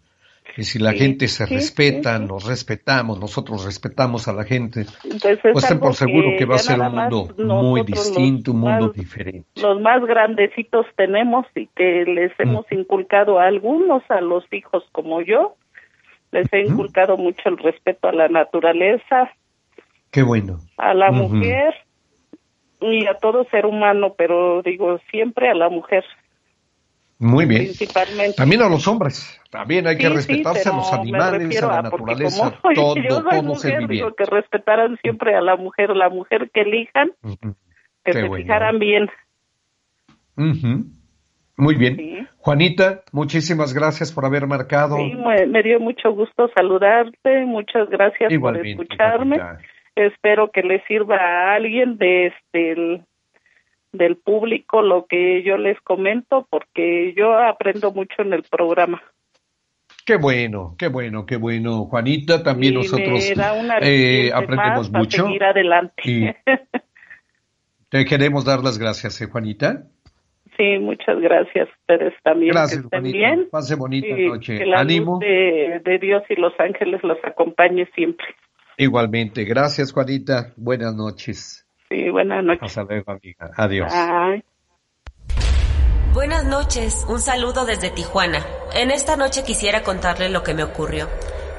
[SPEAKER 2] Y si la gente se respeta, nos respetamos, nosotros respetamos a la gente,
[SPEAKER 4] Entonces,
[SPEAKER 2] pues estén por seguro que, va a ser un mundo muy distinto, un mundo diferente.
[SPEAKER 4] Los más grandecitos tenemos y que les hemos inculcado a algunos, a los hijos como yo, les he inculcado mucho el respeto a la naturaleza.
[SPEAKER 2] Qué bueno.
[SPEAKER 4] A la mujer y a todo ser humano, pero digo siempre a la mujer.
[SPEAKER 2] Muy bien.
[SPEAKER 4] Principalmente.
[SPEAKER 2] También a los hombres. También hay que respetarse a los animales, a la naturaleza, todo,
[SPEAKER 4] yo soy mujer, digo que respetaran siempre a la mujer, la mujer que elijan, que se fijaran bien.
[SPEAKER 2] Muy bien. Juanita, muchísimas gracias por haber marcado.
[SPEAKER 4] Sí, me, dio mucho gusto saludarte, muchas gracias por escucharme. Espero que le sirva a alguien de este del público lo que yo les comento porque yo aprendo mucho en el programa.
[SPEAKER 2] Qué bueno, qué bueno, qué bueno, Juanita. También nosotros eh, aprendemos mucho.
[SPEAKER 4] Seguir adelante.
[SPEAKER 2] te queremos dar las gracias, ¿eh, Juanita.
[SPEAKER 4] Sí, muchas gracias. Ustedes también.
[SPEAKER 2] Gracias, que bien. Pase bonita noche.
[SPEAKER 4] Que la Ánimo. de, de Dios y los ángeles los acompañe siempre.
[SPEAKER 2] Igualmente. Gracias, Juanita. Buenas noches.
[SPEAKER 4] Sí, buenas noches.
[SPEAKER 2] Hasta luego, amiga. Adiós.
[SPEAKER 5] Buenas noches, un saludo desde Tijuana. En esta noche quisiera contarle lo que me ocurrió.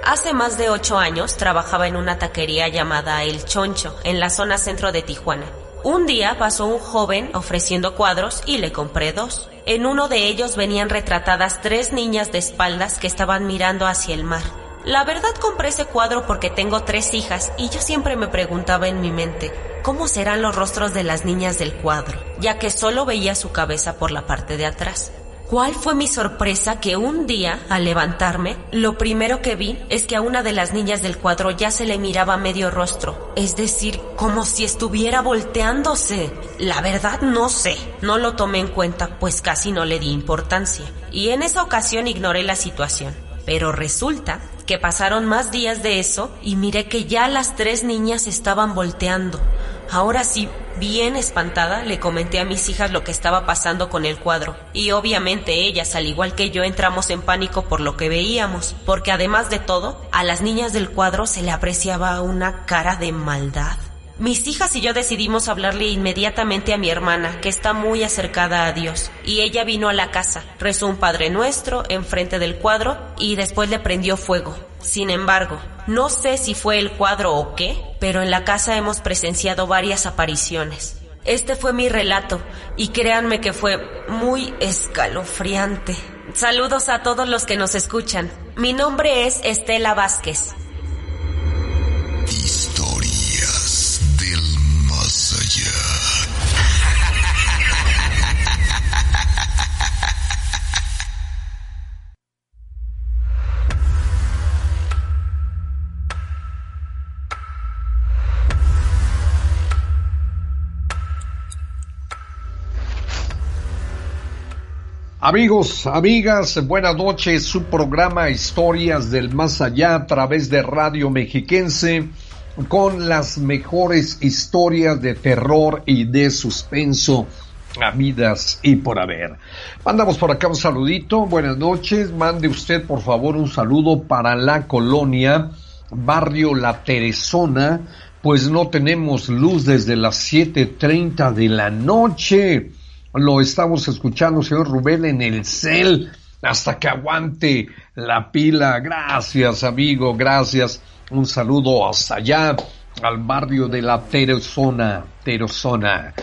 [SPEAKER 5] Hace más de ocho años trabajaba en una taquería llamada El Choncho, en la zona centro de Tijuana. Un día pasó un joven ofreciendo cuadros y le compré dos. En uno de ellos venían retratadas tres niñas de espaldas que estaban mirando hacia el mar. La verdad compré ese cuadro porque tengo tres hijas y yo siempre me preguntaba en mi mente, ¿cómo serán los rostros de las niñas del cuadro? Ya que solo veía su cabeza por la parte de atrás. ¿Cuál fue mi sorpresa que un día, al levantarme, lo primero que vi es que a una de las niñas del cuadro ya se le miraba medio rostro, es decir, como si estuviera volteándose. La verdad no sé, no lo tomé en cuenta, pues casi no le di importancia, y en esa ocasión ignoré la situación. Pero resulta que pasaron más días de eso y miré que ya las tres niñas estaban volteando. Ahora sí, bien espantada, le comenté a mis hijas lo que estaba pasando con el cuadro. Y obviamente ellas, al igual que yo, entramos en pánico por lo que veíamos, porque además de todo, a las niñas del cuadro se le apreciaba una cara de maldad. Mis hijas y yo decidimos hablarle inmediatamente a mi hermana, que está muy acercada a Dios, y ella vino a la casa, rezó un Padre Nuestro enfrente del cuadro y después le prendió fuego. Sin embargo, no sé si fue el cuadro o qué, pero en la casa hemos presenciado varias apariciones. Este fue mi relato y créanme que fue muy escalofriante. Saludos a todos los que nos escuchan. Mi nombre es Estela Vázquez.
[SPEAKER 2] Amigos, amigas, buenas noches. Su programa Historias del Más Allá a través de Radio Mexiquense con las mejores historias de terror y de suspenso habidas y por haber. Mandamos por acá un saludito. Buenas noches. Mande usted, por favor, un saludo para la colonia Barrio La Teresona, pues no tenemos luz desde las 7.30 de la noche. Lo estamos escuchando, señor Rubén, en el cel, hasta que aguante la pila. Gracias, amigo, gracias. Un saludo hasta allá, al barrio de la Teresona. Teresona.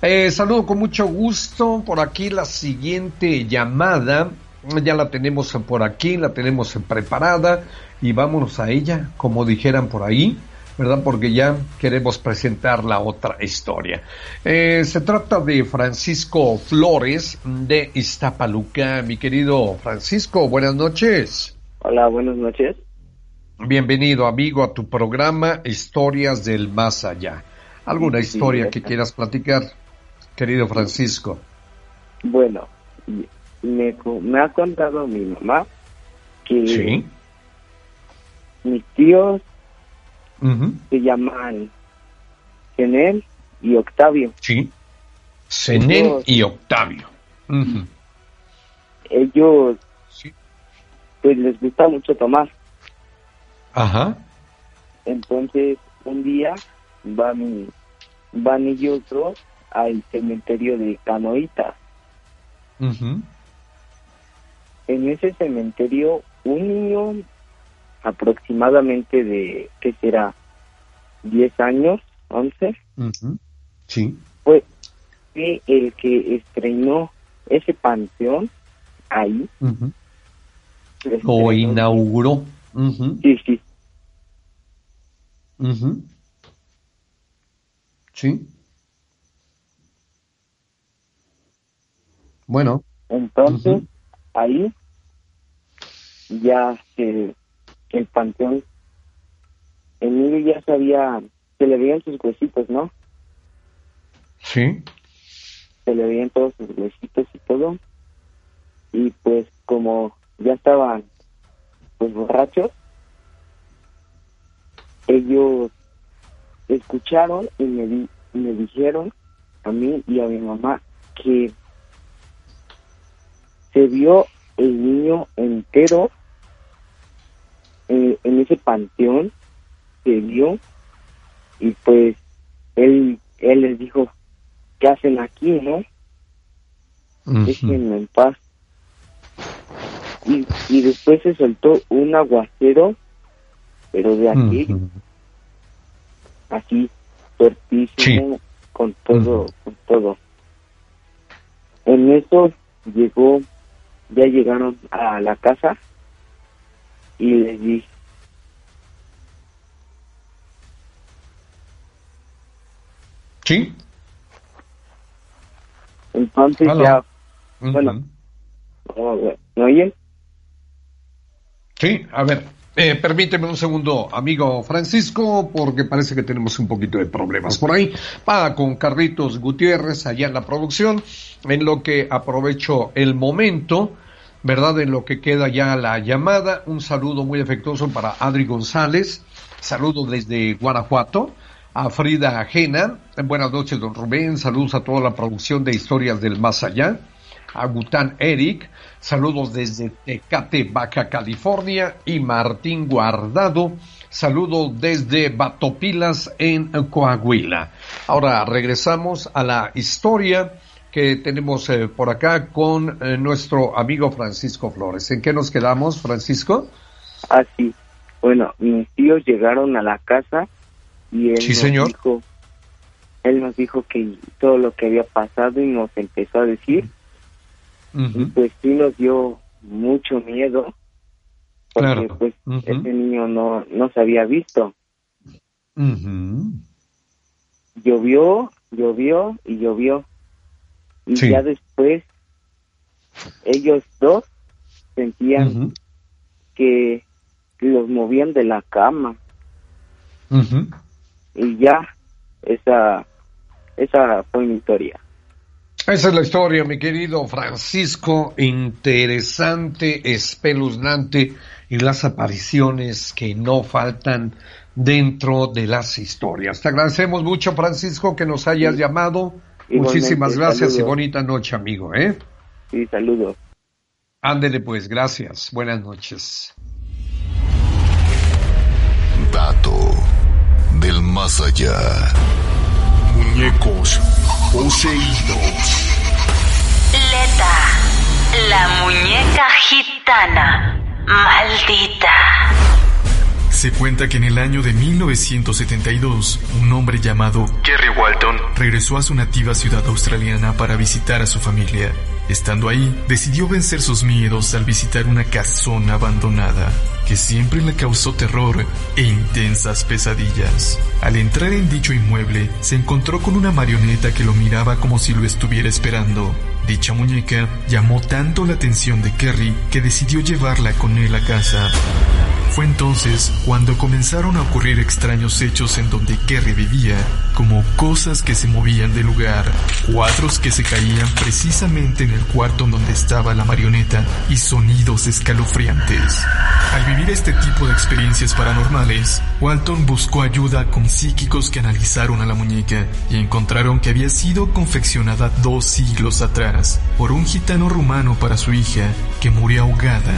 [SPEAKER 2] Eh, saludo con mucho gusto. Por aquí la siguiente llamada. Ya la tenemos por aquí, la tenemos preparada y vámonos a ella, como dijeran por ahí. ¿Verdad? Porque ya queremos presentar la otra historia. Eh, se trata de Francisco Flores de Iztapaluca. Mi querido Francisco, buenas noches.
[SPEAKER 6] Hola, buenas noches.
[SPEAKER 2] Bienvenido, amigo, a tu programa Historias del Más Allá. ¿Alguna historia que quieras platicar, querido Francisco?
[SPEAKER 6] Bueno, me, me ha contado mi mamá que ¿Sí? mis tíos se llaman Zenel y Octavio.
[SPEAKER 2] Sí. Zenel y Octavio.
[SPEAKER 6] Ellos pues les gusta mucho tomar.
[SPEAKER 2] Ajá.
[SPEAKER 6] Entonces, un día van, van ellos dos al cementerio de Canoitas. En ese cementerio, un niño aproximadamente de, ¿qué será? 10 años, 11.
[SPEAKER 2] Sí.
[SPEAKER 6] Fue el que estrenó ese panteón ahí.
[SPEAKER 2] O inauguró.
[SPEAKER 6] Sí, sí.
[SPEAKER 2] Sí. Bueno.
[SPEAKER 6] Entonces, ahí ya se, el panteón, Emilio ya sabía, se le veían sus huesitos, ¿no?
[SPEAKER 2] Sí.
[SPEAKER 6] Se le veían todos sus huesitos y todo. Y pues como ya estaban pues borrachos, ellos escucharon y me, me dijeron a mí y a mi mamá que se vio el niño entero eh, en ese panteón, se vio y pues él, él les dijo, ¿qué hacen aquí, no? Déjenme en paz. Y, y después se soltó un aguacero, pero de aquí, así, fuertísimo, con todo, con todo. En eso llegó, ya llegaron a la casa y les dije,
[SPEAKER 2] Sí.
[SPEAKER 6] Entonces ya, bueno, ¿me oyen?
[SPEAKER 2] Sí, a ver, eh, permíteme un segundo, amigo Francisco, porque parece que tenemos un poquito de problemas por ahí. Va con Carlitos Gutiérrez allá en la producción, en lo que aprovecho el momento, ¿verdad? En lo que queda ya la llamada. Un saludo muy afectuoso para Adri González, saludo desde Guanajuato. A Frida Ajena, buenas noches, don Rubén, saludos a toda la producción de Historias del Más Allá a Gután Eric, saludos desde Tecate, Baja California, y Martín Guardado, saludos desde Batopilas en Coahuila. Ahora regresamos a la historia que tenemos eh, por acá con eh, nuestro amigo Francisco Flores. ¿En qué nos quedamos, Francisco?
[SPEAKER 6] Ah, sí. Bueno, mis tíos llegaron a la casa y él
[SPEAKER 2] sí, señor.
[SPEAKER 6] dijo, él nos dijo que todo lo que había pasado y nos empezó a decir y pues sí nos dio mucho miedo porque pues ese niño no, no se había visto. Llovió, llovió y llovió. Y ya después ellos dos sentían que los movían de la cama. Y ya, esa, esa fue mi historia.
[SPEAKER 2] Esa es la historia, mi querido Francisco, interesante, espeluznante y las apariciones que no faltan dentro de las historias. Te agradecemos mucho, Francisco, que nos hayas llamado. Muchísimas gracias y bonita noche, amigo, ¿eh?
[SPEAKER 6] Sí, saludos.
[SPEAKER 2] Ándele pues, gracias. Buenas noches.
[SPEAKER 1] Dato del más allá.
[SPEAKER 7] Muñecos poseídos.
[SPEAKER 8] Leta, la muñeca gitana. Maldita.
[SPEAKER 7] Se cuenta que en el año de 1972, un hombre llamado Kerry Walton regresó a su nativa ciudad australiana para visitar a su familia. Estando ahí, decidió vencer sus miedos al visitar una casona abandonada, que siempre le causó terror e intensas pesadillas. Al entrar en dicho inmueble, se encontró con una marioneta que lo miraba como si lo estuviera esperando. Dicha muñeca llamó tanto la atención de Kerry que decidió llevarla con él a casa. Fue entonces cuando comenzaron a ocurrir extraños hechos en donde Kerry vivía, como cosas que se movían del lugar, cuadros que se caían precisamente en el cuarto en donde estaba la marioneta y sonidos escalofriantes. Al vivir este tipo de experiencias paranormales, Walton buscó ayuda con psíquicos que analizaron a la muñeca y encontraron que había sido confeccionada dos siglos atrás por un gitano rumano para su hija que murió ahogada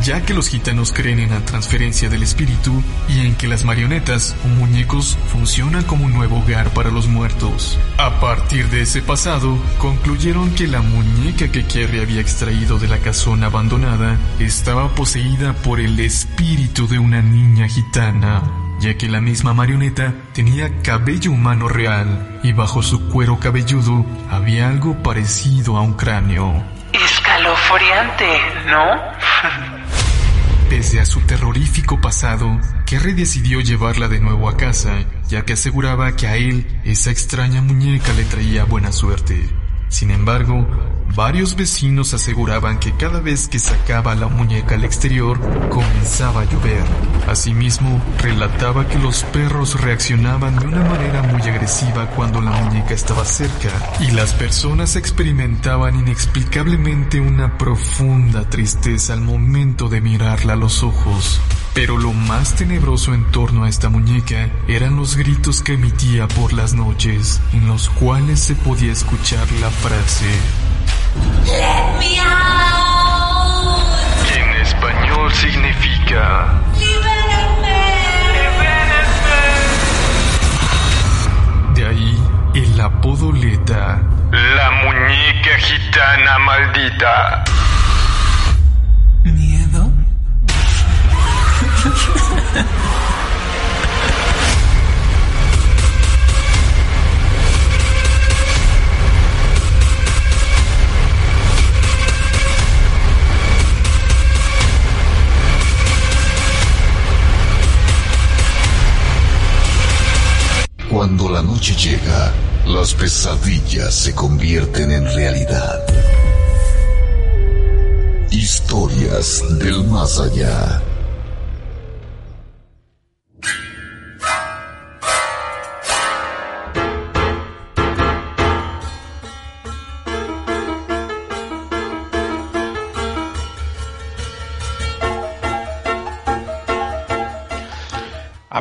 [SPEAKER 7] ya que los gitanos creen en la transferencia del espíritu y en que las marionetas o muñecos funcionan como un nuevo hogar para los muertos. A partir de ese pasado, concluyeron que la muñeca que Kerry había extraído de la casona abandonada estaba poseída por el espíritu de una niña gitana ya que la misma marioneta tenía cabello humano real y bajo su cuero cabelludo había algo parecido a un cráneo.
[SPEAKER 8] Escalofriante, ¿no?
[SPEAKER 7] Pese a su terrorífico pasado, Kerry decidió llevarla de nuevo a casa, ya que aseguraba que a él esa extraña muñeca le traía buena suerte. Sin embargo, varios vecinos aseguraban que cada vez que sacaba la muñeca al exterior, comenzaba a llover. Asimismo, relataba que los perros reaccionaban de una manera muy agresiva cuando la muñeca estaba cerca, y las personas experimentaban inexplicablemente una profunda tristeza al momento de mirarla a los ojos. Pero lo más tenebroso en torno a esta muñeca eran los gritos que emitía por las noches, en los cuales se podía escuchar la frase
[SPEAKER 8] Let me out.
[SPEAKER 7] Que en español significa
[SPEAKER 8] Libérenme.
[SPEAKER 7] De ahí el apodo Leta. La muñeca gitana maldita.
[SPEAKER 9] ¿Miedo?
[SPEAKER 1] Cuando la noche llega, las pesadillas se convierten en realidad. Historias del más allá.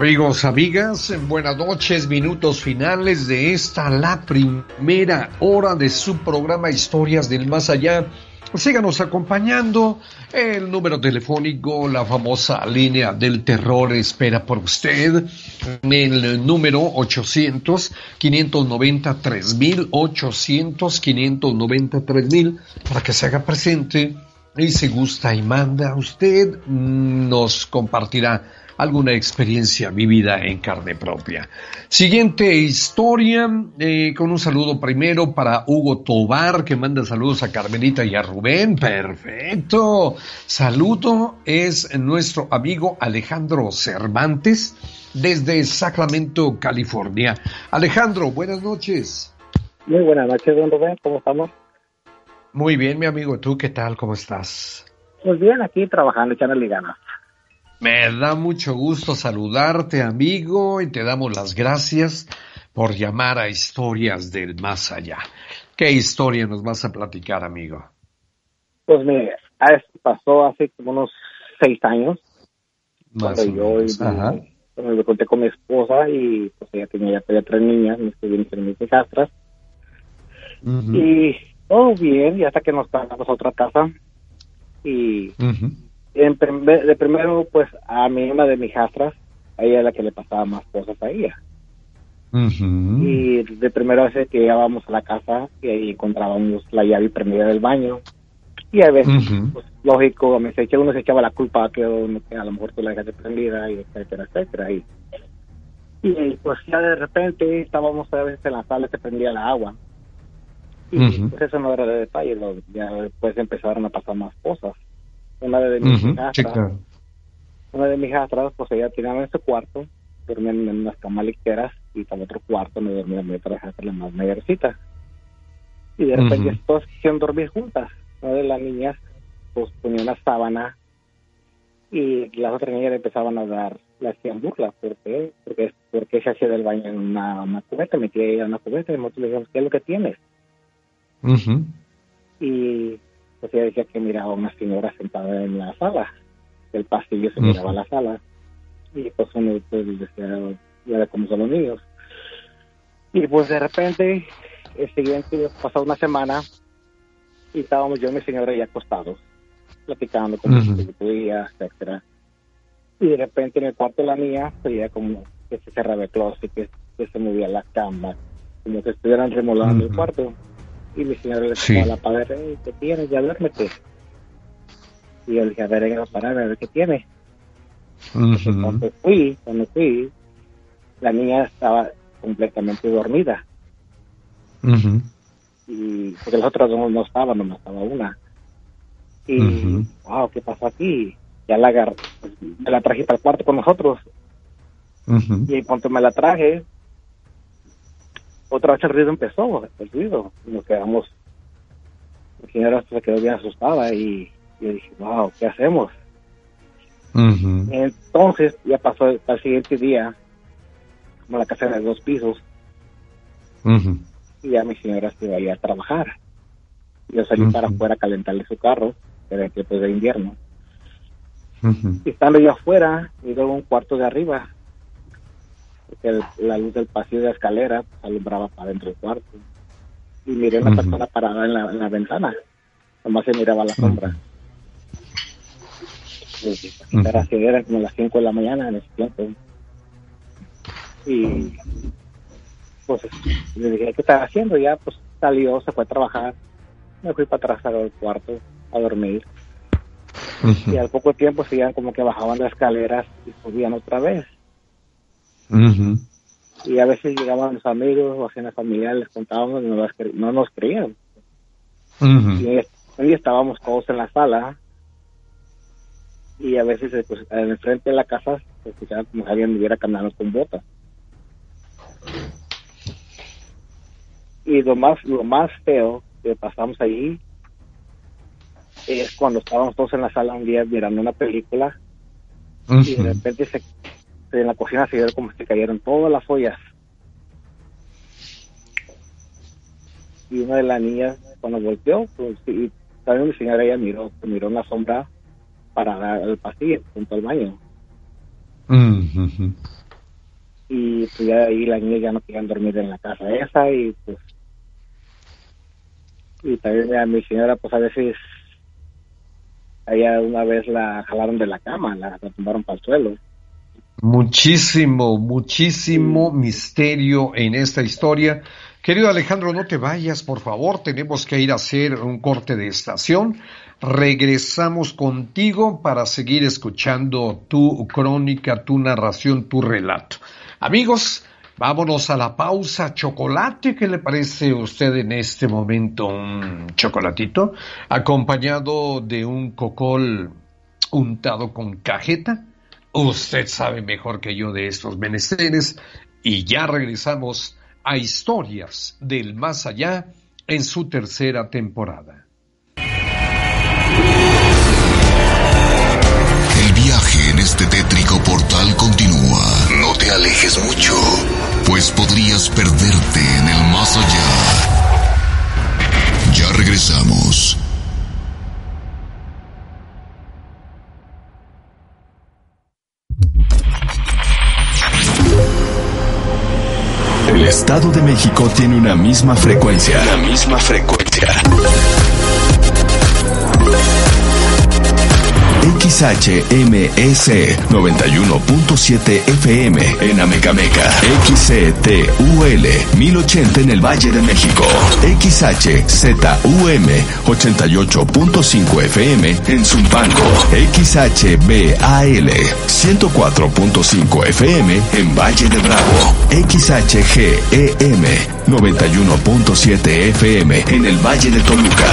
[SPEAKER 2] Amigos, amigas, buenas noches, minutos finales de esta, la primera hora de su programa Historias del Más Allá. Síganos acompañando. El número telefónico, la famosa línea del terror espera por usted. El número 800 593 mil 800 593 mil para que se haga presente y si gusta y manda usted nos compartirá alguna experiencia vivida en carne propia. Siguiente historia, eh, con un saludo primero para Hugo Tobar, que manda saludos a Carmelita y a Rubén. Perfecto. Saludo es nuestro amigo Alejandro Cervantes desde Sacramento, California. Alejandro, buenas noches.
[SPEAKER 10] Muy buenas noches, don Rubén, ¿cómo estamos?
[SPEAKER 2] Muy bien, mi amigo. ¿Tú qué tal? ¿Cómo estás?
[SPEAKER 10] Pues bien, aquí trabajando, echándole ganas.
[SPEAKER 2] Me da mucho gusto saludarte, amigo, y te damos las gracias por llamar a Historias del Más Allá. ¿Qué historia nos vas a platicar, amigo?
[SPEAKER 10] Pues mire, pasó hace como unos seis años.
[SPEAKER 2] Más
[SPEAKER 10] cuando yo cuando me conté con mi esposa y pues ella tenía ya tenía tres niñas, mis mis mis hijastras. Y todo bien, y hasta que nos pasamos a otra casa. Y. en de primero, pues a mi una de mis hijastras, ella es la que le pasaba más cosas a ella. Y de primera vez que llegábamos a la casa y ahí encontrábamos la llave prendida del baño. Y a veces,
[SPEAKER 2] Ujú.
[SPEAKER 10] pues, lógico, me se uno se echaba la culpa que, uno- que a lo mejor tú la dejaste prendida, y etcétera, etcétera. Y, y pues ya de repente estábamos a veces en la sala, se prendía la agua. Y pues eso no era de detalle, lo- ya después empezaron a pasar más cosas. Una de mis hijastras,
[SPEAKER 2] Sí, claro.
[SPEAKER 10] una de mis hijastras, pues ella tenía en su cuarto, dormían en unas camas ligeras y estaba otro cuarto donde dormía mi otra hijastra, la más mayorcita. Y de repente
[SPEAKER 2] Ujú.
[SPEAKER 10] todas quisieron dormir juntas. Una de las niñas pues ponía una sábana y las otras niñas le empezaban a dar, le hacían burlas. ¿Por qué? Porque, porque se hacía del baño en una, una cubeta, metía ella en una cubeta y nosotros le dijimos, ¿qué es lo que tienes?
[SPEAKER 2] Ujú.
[SPEAKER 10] y pues ella decía que miraba a una señora sentada en la sala del pasillo se miraba la sala y pues uno pues decía ya era como son los niños y pues de repente el siguiente pasó una semana y estábamos yo y mi señora ya acostados platicando como uh -huh. podía, etcétera. Y de repente en el cuarto de la niña veía como que se cerraba el closet, que, que se movía la cama, como que estuvieran remolando el cuarto. Y mi señora le a la padre, ¿qué tienes? Ya duérmete. Y yo le dije, a ver, venga a parar, a ver qué tiene. Cuando fui, cuando fui, la niña estaba completamente dormida. Y porque las otras no, no estaban, nomás estaba una. Y, wow, ¿qué pasó aquí? Ya la agarré, me la traje para el cuarto con nosotros. Y cuando me la traje, otra vez el ruido empezó, el ruido. Y nos quedamos, la señora se quedó bien asustada y yo dije, wow, ¿qué hacemos? Entonces, ya pasó el, siguiente día, como la casa de dos pisos, y ya mi señora se iba a ir a trabajar. Yo salí para afuera a calentarle su carro, era el tiempo de invierno. Y estando yo afuera, miró un cuarto de arriba, porque la luz del pasillo de la escalera alumbraba para dentro del cuarto. Y miré una persona parada en la, en la ventana, nomás se miraba la sombra. Era, era como las 5 de la mañana en ese tiempo. Y pues le dije, ¿qué estás haciendo? Ya pues salió, se fue a trabajar. Me fui para atrás al cuarto a dormir. Y al poco tiempo seguían como que bajaban las escaleras y subían otra vez. Y a veces llegaban los amigos o hacían familiares, les contábamos y no, no nos creían. Y hoy estábamos todos en la sala. Y a veces pues, en el frente de la casa se escuchaba como si alguien viviera caminando con botas. Y lo más, lo más feo que pasamos ahí es cuando estábamos todos en la sala un día mirando una película. Y de repente se, en la cocina se vieron como si cayeron todas las ollas. Y una de las niñas cuando volteó, pues y también mi señora ella miró, miró una sombra para el pasillo junto al baño. Y pues ya ahí la niña ya no querían dormir en la casa esa y pues y también a mi señora pues a veces allá una vez la jalaron de la cama, la, tumbaron para el suelo.
[SPEAKER 2] Muchísimo, muchísimo misterio en esta historia. Querido Alejandro, no te vayas, por favor. Tenemos que ir a hacer un corte de estación. Regresamos contigo para seguir escuchando tu crónica, tu narración, tu relato. Amigos, vámonos a la pausa. Chocolate, ¿qué le parece a usted en este momento? Un chocolatito acompañado de un cocol untado con cajeta. Usted sabe mejor que yo de estos menesteres. Y ya regresamos a historias del más allá en su tercera temporada.
[SPEAKER 1] El viaje en este tétrico portal continúa. No te alejes mucho, pues podrías perderte en el más allá. Ya regresamos.
[SPEAKER 9] Estado de México tiene una misma frecuencia. La misma frecuencia. XHMS 91.7 FM en Amecameca. XCTUL 1080 en el Valle de México. XHZUM 88.5 FM en Zumpango. XHBAL 104.5 FM en Valle de Bravo. XHGEM 91.7 FM en el Valle de Toluca.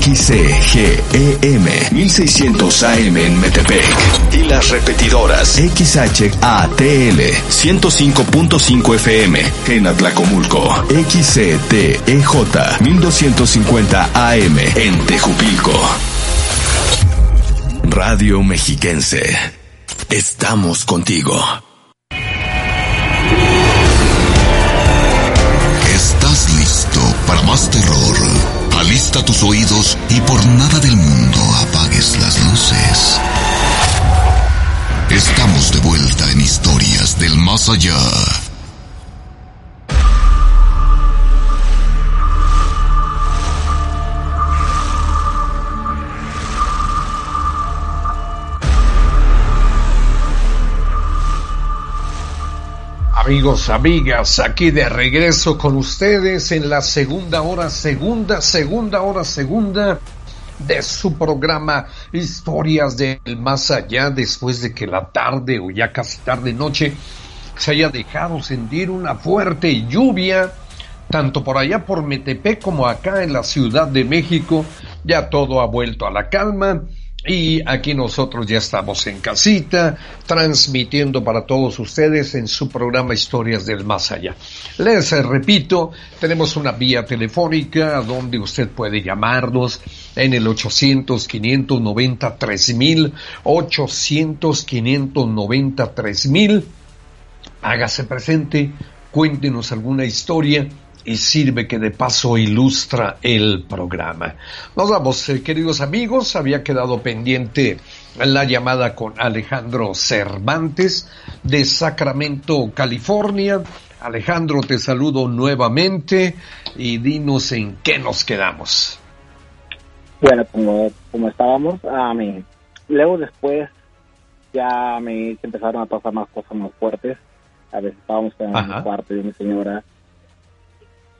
[SPEAKER 9] XCGEM 1600 AM en Metepec. Y las repetidoras XHATL 105.5 FM en Atlacomulco. XCTEJ 1250 AM en Tejupilco. Radio Mexiquense. Estamos contigo.
[SPEAKER 1] Terror? Alista tus oídos y por nada del mundo apagues las luces. Estamos de vuelta en historias del más allá.
[SPEAKER 2] Amigos, amigas, aquí de regreso con ustedes en la segunda hora, segunda, segunda hora, segunda de su programa Historias del Más Allá, después de que la tarde o ya casi tarde noche se haya dejado sentir una fuerte lluvia, tanto por allá por Metepec como acá en la Ciudad de México, ya todo ha vuelto a la calma y aquí nosotros ya estamos en casita, transmitiendo para todos ustedes en su programa Historias del Más Allá. Les repito, tenemos una vía telefónica donde usted puede llamarnos en el 800-590-3000, 800-590-3000. Hágase presente, cuéntenos alguna historia y sirve que de paso ilustra el programa. Nos vamos, eh, queridos amigos, había quedado pendiente la llamada con Alejandro Cervantes de Sacramento, California. Alejandro, te saludo nuevamente y dinos en qué nos quedamos.
[SPEAKER 10] Bueno, como, como estábamos, a mí, luego después ya me empezaron a pasar más cosas más fuertes. A veces estábamos en el cuarto de mi señora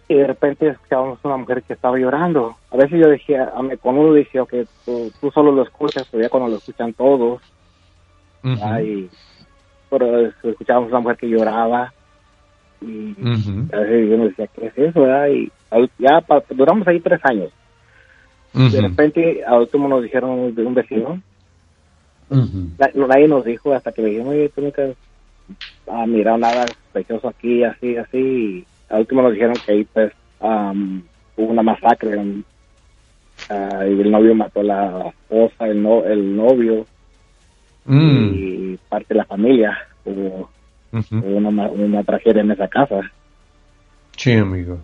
[SPEAKER 10] y de repente escuchábamos una mujer que estaba llorando. A veces yo decía, a cuando uno dice, que tú, solo lo escuchas, pero ya cuando lo escuchan todos, pero escuchábamos una mujer que lloraba y a veces yo me decía, ¿qué es eso? Y ya duramos ahí tres años. De repente, al último nos dijeron de un vecino, nadie nos dijo hasta que me dijeron, oye, tú nunca has mirado nada sospechoso aquí, así, así, al último nos dijeron que ahí pues hubo una masacre ah, y el novio mató a la esposa, el, no, el novio mm. y parte de la familia. Hubo, una, una, tragedia en esa casa.
[SPEAKER 2] Sí, amigo.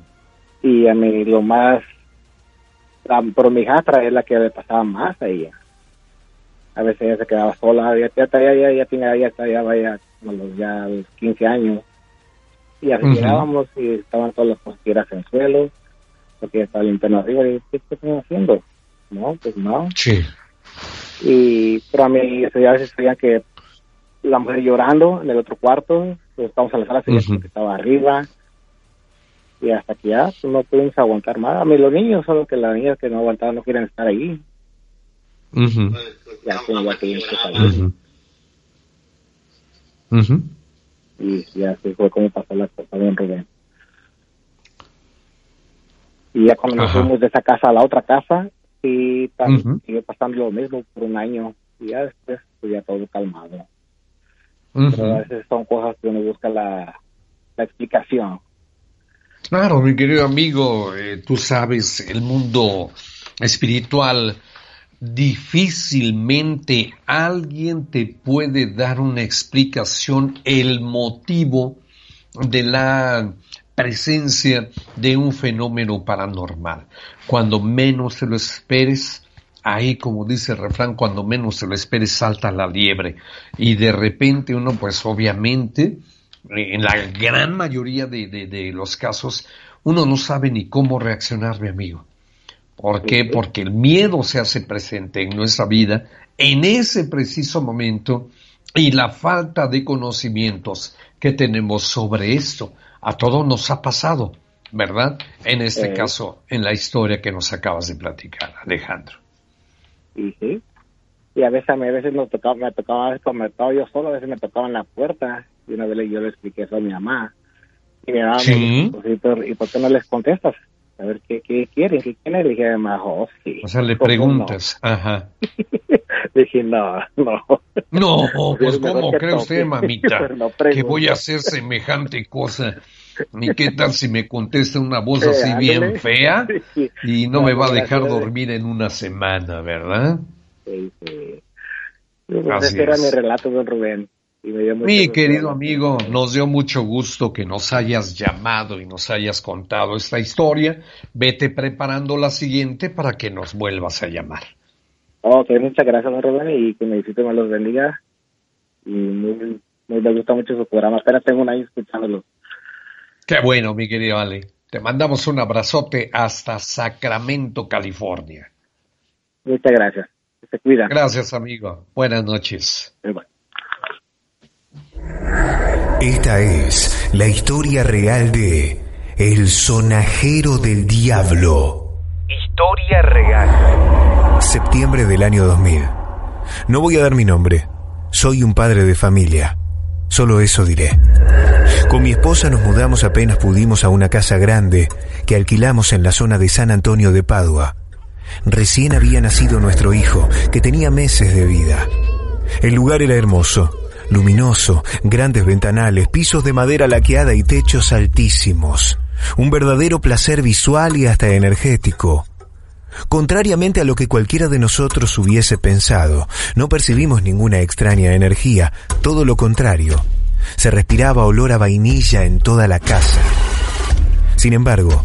[SPEAKER 10] Y a mí lo más, pero mi hijastra es la que le pasaba más a ella. A veces ella se quedaba sola, ya, ya, ya, ya, ya, ya, ya, ya, vaya, ya a los 15 años y así y estaban todas las conspiras en el suelo, porque estaba limpiando arriba y ¿qué están haciendo? No, pues no.
[SPEAKER 2] Sí.
[SPEAKER 10] Y pero a mí a veces sabían que la mujer llorando en el otro cuarto, pues estamos a la sala, uh que estaba arriba, y hasta que ya pues, no pudimos aguantar más. A mí los niños, solo que las niñas que no aguantaban no quieren estar ahí. Ya, ya que salir y, así fue como pasó la cosa de Rubén. Y ya cuando nos fuimos de esa casa a la otra casa, y también siguió pasando lo mismo por un año, y ya después pues ya todo calmado. Pero a veces son cosas que uno busca la, la explicación.
[SPEAKER 2] Claro, mi querido amigo, eh, tú sabes, el mundo espiritual difícilmente alguien te puede dar una explicación, el motivo de la presencia de un fenómeno paranormal. Cuando menos te lo esperes, ahí como dice el refrán, cuando menos te lo esperes salta la liebre. Y de repente uno pues obviamente, en la gran mayoría de, de los casos, uno no sabe ni cómo reaccionar, mi amigo. ¿Por qué? Porque el miedo se hace presente en nuestra vida en ese preciso momento y la falta de conocimientos que tenemos sobre esto. A todos nos ha pasado, ¿verdad? En este caso, en la historia que nos acabas de platicar, Alejandro.
[SPEAKER 10] Y sí. Y a veces, a veces me tocaba, me tocaba, me tocaba yo solo, a veces me tocaba en la puerta y una vez yo le expliqué eso a mi mamá. Y mi mamá ¿Sí? ¿y por qué no les contestas? A ver qué, qué quieren, qué quieren. Le dije, además, oh, sí.
[SPEAKER 2] O sea, le preguntas, ajá.
[SPEAKER 10] dije, no, no.
[SPEAKER 2] No, pues ¿cómo cree usted, mamita, que voy a hacer semejante cosa? ¿Ni qué tal si me contesta una voz así bien fea y no, me va a dejar dormir en una semana, verdad?
[SPEAKER 10] Sí, sí. Así era mi relato, don Rubén.
[SPEAKER 2] Mi querido amigo, nos dio mucho gusto que nos hayas llamado y nos hayas contado esta historia. Vete preparando la siguiente para que nos vuelvas a llamar.
[SPEAKER 10] Ok, muchas gracias, Rubén, y que me visite, me los bendiga. Y muy, me gusta mucho su programa. Apenas tengo un año escuchándolo.
[SPEAKER 2] Qué bueno, mi querido Ale. Te mandamos un abrazote hasta Sacramento, California.
[SPEAKER 10] Muchas gracias. Se cuida.
[SPEAKER 2] Gracias, amigo. Buenas noches.
[SPEAKER 10] Bye.
[SPEAKER 11] Esta es la historia real de El Sonajero del Diablo. Historia real. Septiembre del año 2000. No voy a dar mi nombre. Soy un padre de familia. Solo eso diré. Con mi esposa nos mudamos apenas pudimos a una casa grande que alquilamos en la zona de San Antonio de Padua. Recién había nacido nuestro hijo, que tenía meses de vida. El lugar era hermoso luminoso, grandes ventanales, pisos de madera laqueada y techos altísimos. Un verdadero placer visual y hasta energético. Contrariamente a lo que cualquiera de nosotros hubiese pensado, no percibimos ninguna extraña energía, todo lo contrario. Se respiraba olor a vainilla en toda la casa. Sin embargo,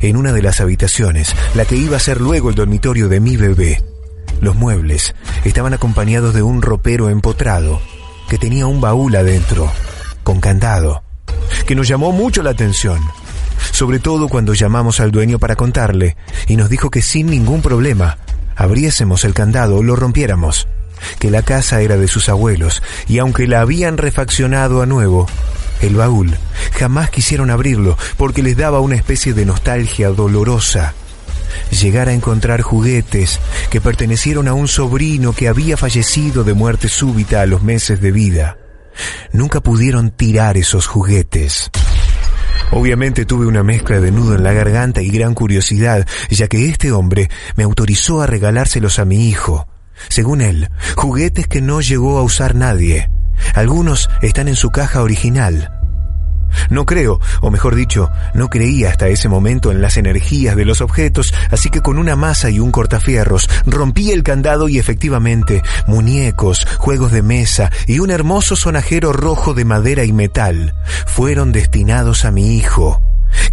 [SPEAKER 11] en una de las habitaciones, la que iba a ser luego el dormitorio de mi bebé, los muebles estaban acompañados de un ropero empotrado, que tenía un baúl adentro, con candado, que nos llamó mucho la atención, sobre todo cuando llamamos al dueño para contarle, y nos dijo que sin ningún problema abriésemos el candado o lo rompiéramos, que la casa era de sus abuelos, y aunque la habían refaccionado a nuevo, el baúl jamás quisieron abrirlo porque les daba una especie de nostalgia dolorosa llegar a encontrar juguetes que pertenecieron a un sobrino que había fallecido de muerte súbita a los meses de vida. Nunca pudieron tirar esos juguetes. Obviamente tuve una mezcla de nudo en la garganta y gran curiosidad, ya que este hombre me autorizó a regalárselos a mi hijo. Según él, juguetes que no llegó a usar nadie. Algunos están en su caja original, no creo, o mejor dicho, no creía hasta ese momento en las energías de los objetos, así que con una masa y un cortafierros rompí el candado y efectivamente muñecos, juegos de mesa y un hermoso sonajero rojo de madera y metal fueron destinados a mi hijo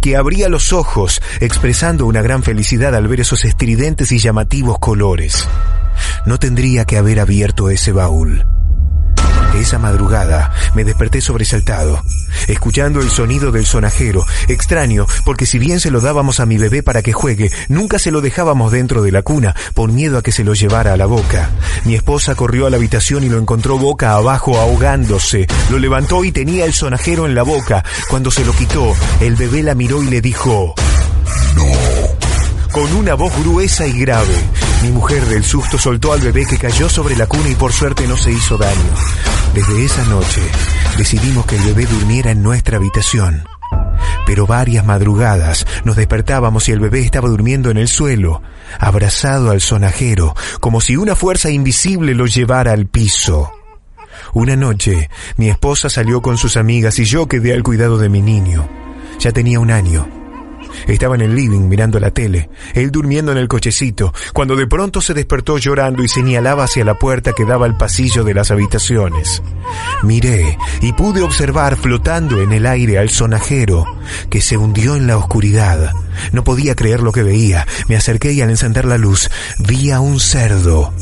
[SPEAKER 11] que abría los ojos, expresando una gran felicidad al ver esos estridentes y llamativos colores. No tendría que haber abierto ese baúl. Esa madrugada me desperté sobresaltado, escuchando el sonido del sonajero, extraño, porque si bien se lo dábamos a mi bebé para que juegue, nunca se lo dejábamos dentro de la cuna, por miedo a que se lo llevara a la boca. Mi esposa corrió a la habitación y lo encontró boca abajo ahogándose. Lo levantó y tenía el sonajero en la boca. Cuando se lo quitó, el bebé la miró y le dijo, No con una voz gruesa y grave. Mi mujer del susto soltó al bebé que cayó sobre la cuna y por suerte no se hizo daño. Desde esa noche decidimos que el bebé durmiera en nuestra habitación. Pero varias madrugadas nos despertábamos y el bebé estaba durmiendo en el suelo, abrazado al sonajero, como si una fuerza invisible lo llevara al piso. Una noche, mi esposa salió con sus amigas y yo quedé al cuidado de mi niño. Ya tenía un año. Estaba en el living mirando la tele, él durmiendo en el cochecito, cuando de pronto se despertó llorando y señalaba hacia la puerta que daba al pasillo de las habitaciones. Miré y pude observar flotando en el aire al sonajero, que se hundió en la oscuridad. No podía creer lo que veía. Me acerqué y al encender la luz vi a un cerdo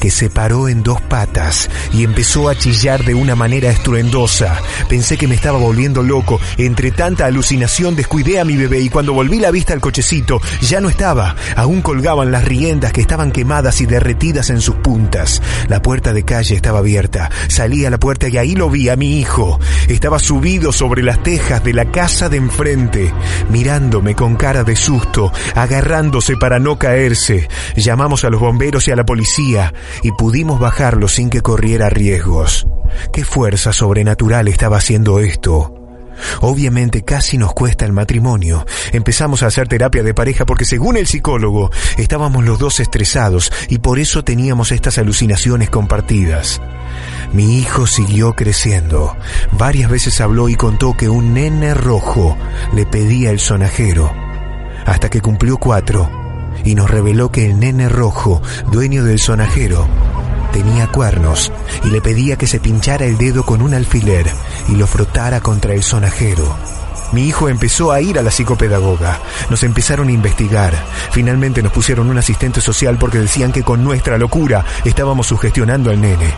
[SPEAKER 11] que se paró en dos patas y empezó a chillar de una manera estruendosa. Pensé que me estaba volviendo loco. Entre tanta alucinación descuidé a mi bebé y cuando volví la vista al cochecito ya no estaba. Aún colgaban las riendas que estaban quemadas y derretidas en sus puntas. La puerta de calle estaba abierta. Salí a la puerta y ahí lo vi a mi hijo. Estaba subido sobre las tejas de la casa de enfrente, mirándome con cara de susto, agarrándose para no caerse. Llamamos a los bomberos y a la policía y pudimos bajarlo sin que corriera riesgos. ¿Qué fuerza sobrenatural estaba haciendo esto? Obviamente casi nos cuesta el matrimonio. Empezamos a hacer terapia de pareja porque según el psicólogo estábamos los dos estresados y por eso teníamos estas alucinaciones compartidas. Mi hijo siguió creciendo. Varias veces habló y contó que un nene rojo le pedía el sonajero. Hasta que cumplió cuatro y nos reveló que el nene rojo, dueño del sonajero, tenía cuernos y le pedía que se pinchara el dedo con un alfiler y lo frotara contra el sonajero. Mi hijo empezó a ir a la psicopedagoga. Nos empezaron a investigar. Finalmente nos pusieron un asistente social porque decían que con nuestra locura estábamos sugestionando al nene.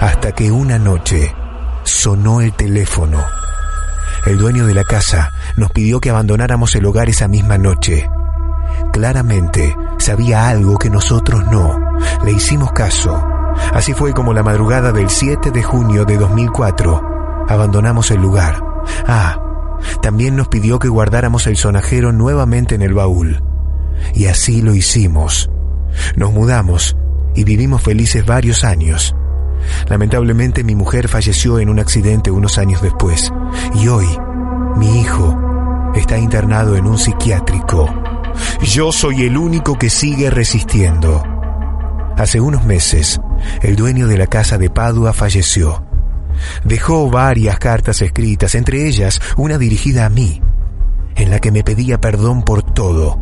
[SPEAKER 11] Hasta que una noche sonó el teléfono. El dueño de la casa nos pidió que abandonáramos el hogar esa misma noche. Claramente sabía algo que nosotros no. Le hicimos caso. Así fue como la madrugada del 7 de junio de 2004 abandonamos el lugar. Ah, también nos pidió que guardáramos el sonajero nuevamente en el baúl. Y así lo hicimos. Nos mudamos y vivimos felices varios años. Lamentablemente mi mujer falleció en un accidente unos años después y hoy mi hijo está internado en un psiquiátrico. Yo soy el único que sigue resistiendo. Hace unos meses, el dueño de la casa de Padua falleció. Dejó varias cartas escritas, entre ellas una dirigida a mí, en la que me pedía perdón por todo.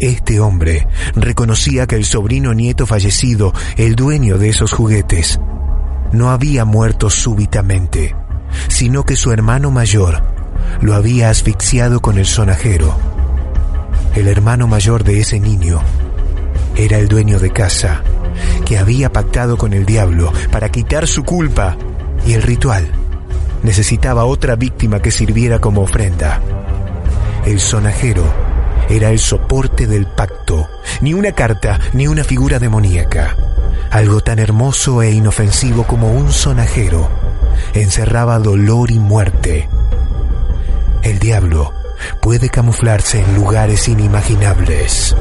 [SPEAKER 11] Este hombre reconocía que el sobrino nieto fallecido, el dueño de esos juguetes, no había muerto súbitamente, sino que su hermano mayor lo había asfixiado con el sonajero. El hermano mayor de ese niño era el dueño de casa, que había pactado con el diablo para quitar su culpa y el ritual necesitaba otra víctima que sirviera como ofrenda. El sonajero era el soporte del pacto, ni una carta ni una figura demoníaca. Algo tan hermoso e inofensivo como un sonajero encerraba dolor y muerte. El diablo puede camuflarse en lugares inimaginables.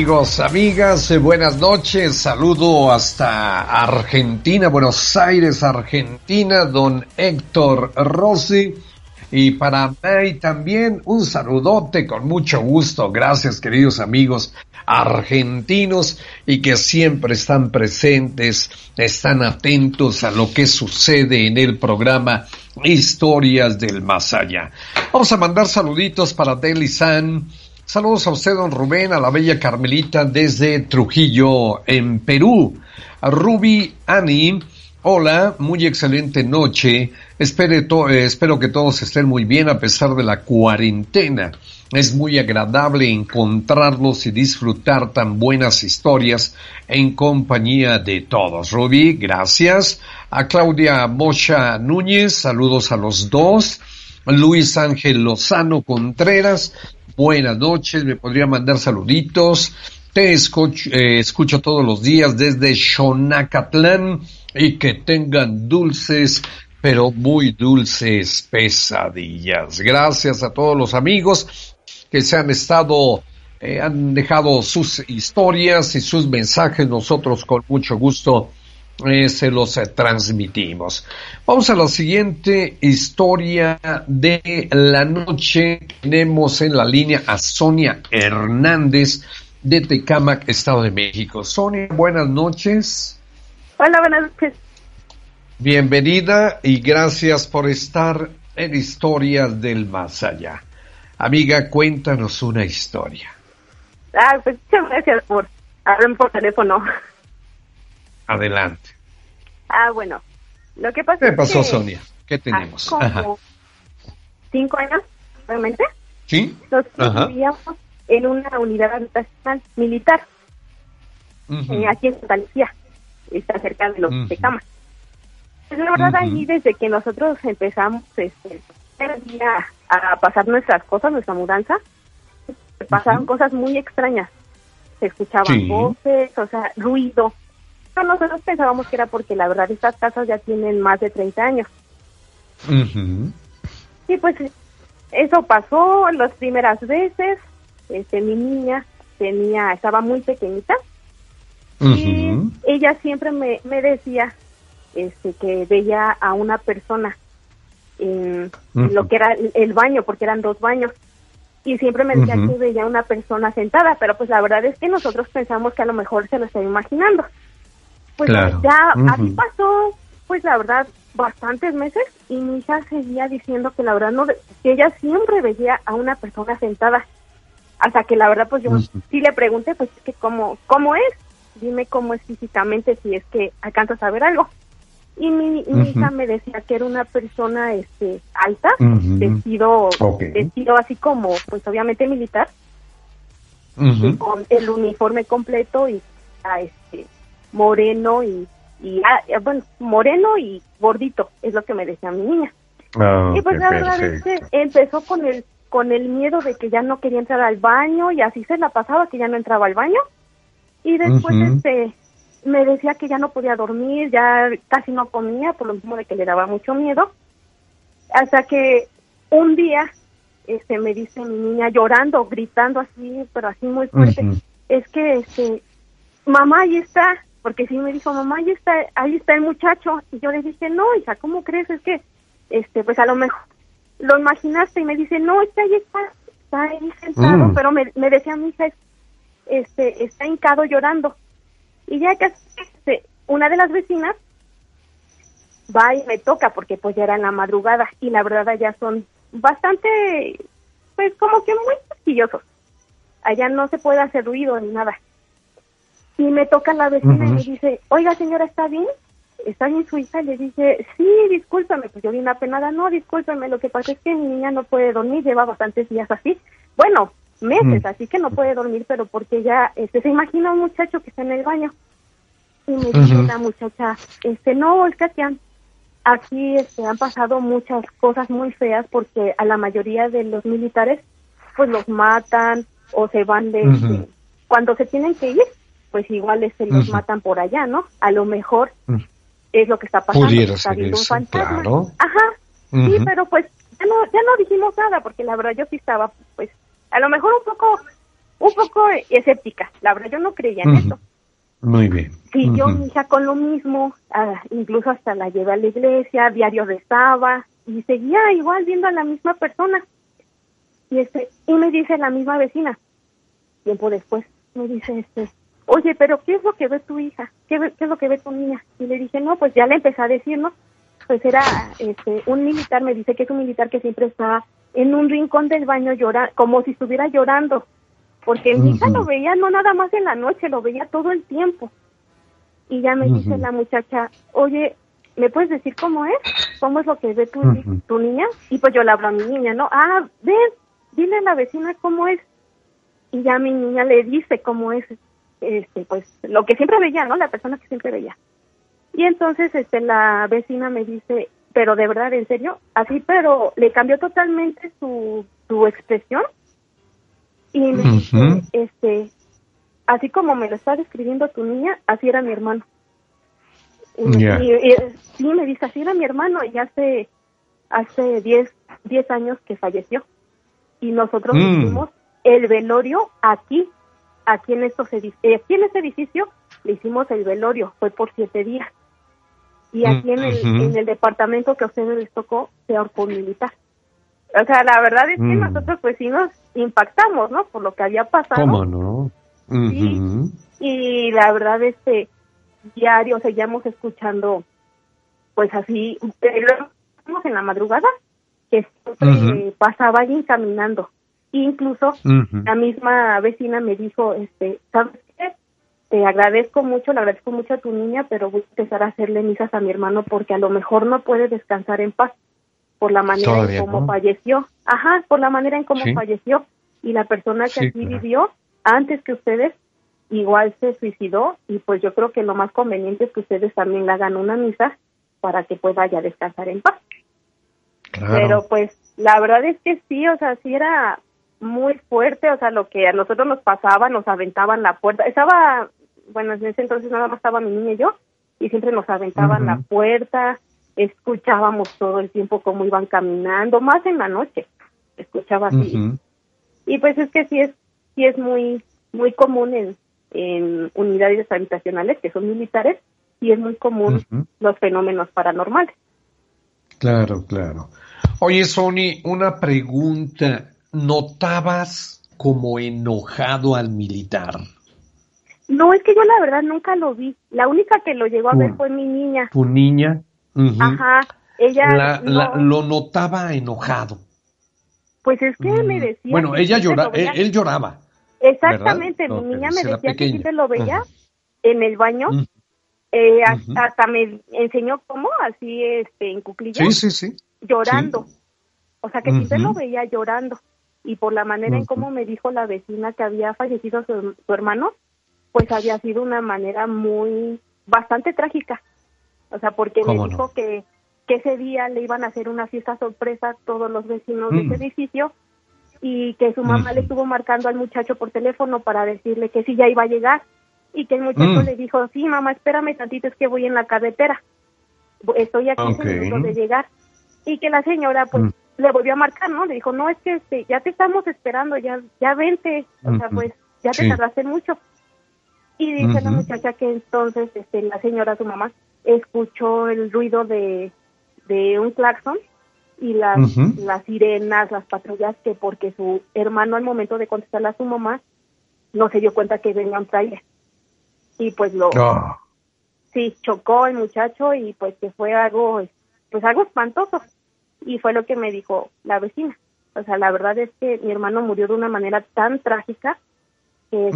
[SPEAKER 2] Amigos, amigas, eh, buenas noches. Saludo hasta Argentina, Buenos Aires, Argentina, don Héctor Rossi. Y para mí también un saludote con mucho gusto. Gracias, queridos amigos argentinos y que siempre están presentes, están atentos a lo que sucede en el programa Historias del Más Allá. Vamos a mandar saluditos para Deli San Saludos a usted, don Rubén, a la bella Carmelita desde Trujillo, en Perú. A Ruby Ani, hola, muy excelente noche. Eh, espero que todos estén muy bien a pesar de la cuarentena. Es muy agradable encontrarlos y disfrutar tan buenas historias en compañía de todos. Ruby, gracias. A Claudia Mocha Núñez, saludos a los dos. Luis Ángel Lozano Contreras, buenas noches, me podría mandar saluditos. Te escucho, eh, escucho todos los días desde Xonacatlán y que tengan dulces, pero muy dulces pesadillas. Gracias a todos los amigos que se han estado, eh, han dejado sus historias y sus mensajes. Nosotros con mucho gusto eh, se los eh, transmitimos. Vamos a la siguiente historia de la noche. Tenemos en la línea a Sonia Hernández de Tecámac, Estado de México. Sonia, buenas noches.
[SPEAKER 12] Hola, buenas noches.
[SPEAKER 2] Bienvenida y gracias por estar en Historias del Más Allá. Amiga, cuéntanos una historia.
[SPEAKER 12] Ah, pues muchas gracias por hablar por teléfono.
[SPEAKER 2] Adelante.
[SPEAKER 12] Ah, bueno. Lo que pasa
[SPEAKER 2] ¿Qué pasó, Sonia? ¿Qué tenemos?
[SPEAKER 12] Como cinco años, realmente.
[SPEAKER 2] Sí.
[SPEAKER 12] Nosotros vivíamos en una unidad habitacional militar. Eh, aquí en Santa Lucía. Está cerca de los uh -huh. Pues la verdad, allí desde que nosotros empezamos este, día a pasar nuestras cosas, nuestra mudanza, pasaron cosas muy extrañas. Se escuchaban voces, o sea, ruido nosotros pensábamos que era porque la verdad estas casas ya tienen más de 30 años. Sí, pues eso pasó las primeras veces. Este, mi niña tenía, estaba muy pequeñita. Y ella siempre me, me decía este, que veía a una persona en, lo que era el baño, porque eran dos baños. Y siempre me decía que veía a una persona sentada, pero pues la verdad es que nosotros pensamos que a lo mejor se lo estaba imaginando. Pues ya así pasó, pues la verdad, bastantes meses y mi hija seguía diciendo que la verdad no, que ella siempre veía a una persona sentada. Hasta que la verdad pues yo sí le pregunté pues que cómo, cómo es, dime cómo es físicamente si es que alcanzas a ver algo. Y mi, hija me decía que era una persona este alta, vestido, vestido así como pues obviamente militar, con el uniforme completo y a este moreno y y ah, eh, bueno, moreno y gordito, es lo que me decía mi niña. Ah, y pues la verdad es que empezó con el con el miedo de que ya no quería entrar al baño y así se la pasaba que ya no entraba al baño. Y después este me decía que ya no podía dormir, ya casi no comía por lo mismo de que le daba mucho miedo. Hasta que un día este me dice mi niña llorando, gritando así, pero así muy fuerte, es que este mamá ahí está porque sí me dijo, mamá, ahí está, ahí está el muchacho. Y yo le dije, no, hija, ¿cómo crees? Es que, este, pues a lo mejor lo imaginaste. Y me dice, no, está ahí está, está ahí sentado. Mm. Pero me, me decía mi hija, este, está hincado llorando. Y ya que este, una de las vecinas va y me toca, porque pues ya era en la madrugada. Y la verdad ya son bastante, pues como que muy fastidiosos. Allá no se puede hacer ruido ni nada y me toca la vecina y me dice, oiga señora, ¿está bien? ¿Está bien su hija? Y le dije, sí, discúlpame, pues yo vi una penada, no, discúlpame, lo que pasa es que mi niña no puede dormir, lleva bastantes días así, bueno, meses, así que no puede dormir, pero porque ya, este, se imagina un muchacho que está en el baño. Y me dice la muchacha, este, no, es que aquí este, han pasado muchas cosas muy feas porque a la mayoría de los militares, pues los matan o se van de, de cuando se tienen que ir, pues igual se los matan por allá, ¿no? A lo mejor es lo que está pasando.
[SPEAKER 2] Pudiera está ser un fantasma.
[SPEAKER 12] Ajá. Sí, pero pues ya no, ya no dijimos nada porque la verdad yo sí estaba, pues, a lo mejor un poco, un poco escéptica. La verdad yo no creía en eso.
[SPEAKER 2] Muy bien.
[SPEAKER 12] Sí, yo mi hija con lo mismo, ah, incluso hasta la llevé a la iglesia, diario estaba y seguía igual viendo a la misma persona. Y este, y me dice la misma vecina, tiempo después, me dice este, oye, pero ¿qué es lo que ve tu hija? ¿Qué, es lo que ve tu niña? Y le dije, no, pues ya le empecé a decir, ¿no? Pues era este, un militar, me dice que es un militar que siempre está en un rincón del baño llorando, como si estuviera llorando, porque mi hija lo veía no nada más en la noche, lo veía todo el tiempo. Y ya me dice la muchacha, oye, ¿me puedes decir cómo es? ¿Cómo es lo que ve tu, tu niña? Y pues yo le hablo a mi niña, ¿no? Ah, ven, dile a la vecina cómo es. Y ya mi niña le dice cómo es este, pues lo que siempre veía, ¿no? La persona que siempre veía. Y entonces este la vecina me dice, pero de verdad, en serio, así, pero le cambió totalmente su, su expresión y me dice, este, así como me lo está describiendo tu niña, así era mi hermano. Y, sí, me dice, así era mi hermano y hace hace 10 diez años que falleció. Y nosotros mm. hicimos el velorio aquí aquí en, estos eh, aquí en este edificio le hicimos el velorio, fue por siete días. Y aquí en, el, en el departamento que a ustedes les tocó, por militar. O sea, la verdad es que mm. nosotros pues sí nos impactamos, ¿no? Por lo que había pasado.
[SPEAKER 2] ¿Cómo no?
[SPEAKER 12] Y la verdad es que diario seguíamos escuchando, pues así, lo en la madrugada, que siempre pasaba alguien caminando Incluso la misma vecina me dijo, este, ¿sabes qué? Te agradezco mucho, le agradezco mucho a tu niña, pero voy a empezar a hacerle misas a mi hermano porque a lo mejor no puede descansar en paz por la manera en cómo falleció. Ajá, por la manera en cómo falleció. Y la persona que aquí vivió antes que ustedes igual se suicidó y pues yo creo que lo más conveniente es que ustedes también le hagan una misa para que pueda ya descansar en paz. Pero pues la verdad es que sí, o sea, sí era muy fuerte, o sea, lo que a nosotros nos pasaba, nos aventaban la puerta. Estaba, bueno, en ese entonces nada más estaba mi niña y yo, y siempre nos aventaban la puerta, escuchábamos todo el tiempo cómo iban caminando, más en la noche, escuchaba así. Y pues es que sí es, sí es muy, muy común en, en unidades habitacionales que son militares y es muy común los fenómenos paranormales.
[SPEAKER 2] Claro, claro. Oye, Sony, una pregunta. ¿Notabas como enojado al militar?
[SPEAKER 12] No, es que yo la verdad nunca lo vi. La única que lo llegó a ver fue mi niña.
[SPEAKER 2] ¿Tu niña?
[SPEAKER 12] Ajá. Ella
[SPEAKER 2] lo notaba enojado.
[SPEAKER 12] Pues es que me decía.
[SPEAKER 2] Bueno, ella lloraba, él, lloraba.
[SPEAKER 12] Exactamente, mi niña me decía que sí te lo veía en el baño. Eh, hasta, me enseñó cómo, así este, en cuclillas.
[SPEAKER 2] Sí, sí, sí.
[SPEAKER 12] Llorando. O sea, que sí te lo veía llorando. Y por la manera en cómo me dijo la vecina que había fallecido su, hermano, pues había sido una manera muy, bastante trágica. O sea, porque me dijo que, que ese día le iban a hacer una fiesta sorpresa a todos los vecinos de ese mm. edificio y que su mamá le estuvo marcando al muchacho por teléfono para decirle que sí ya iba a llegar y que el muchacho mm. le dijo, sí, mamá, espérame tantito, es que voy en la carretera, estoy aquí okay. de llegar. Y que la señora, pues, mm. Le volvió a marcar, ¿no? Le dijo, no, es que este, ya te estamos esperando, ya ya vente, o sea, pues, ya te tardaste mucho. Y dice la muchacha que entonces este, la señora, su mamá, escuchó el ruido de, de un claxon y las, las sirenas, las patrullas, que porque su hermano al momento de contestarle a su mamá no se dio cuenta que venía un trailer y pues lo ah. sí chocó el muchacho y pues que fue algo pues algo espantoso y fue lo que me dijo la vecina. O sea la verdad es que mi hermano murió de una manera tan trágica que,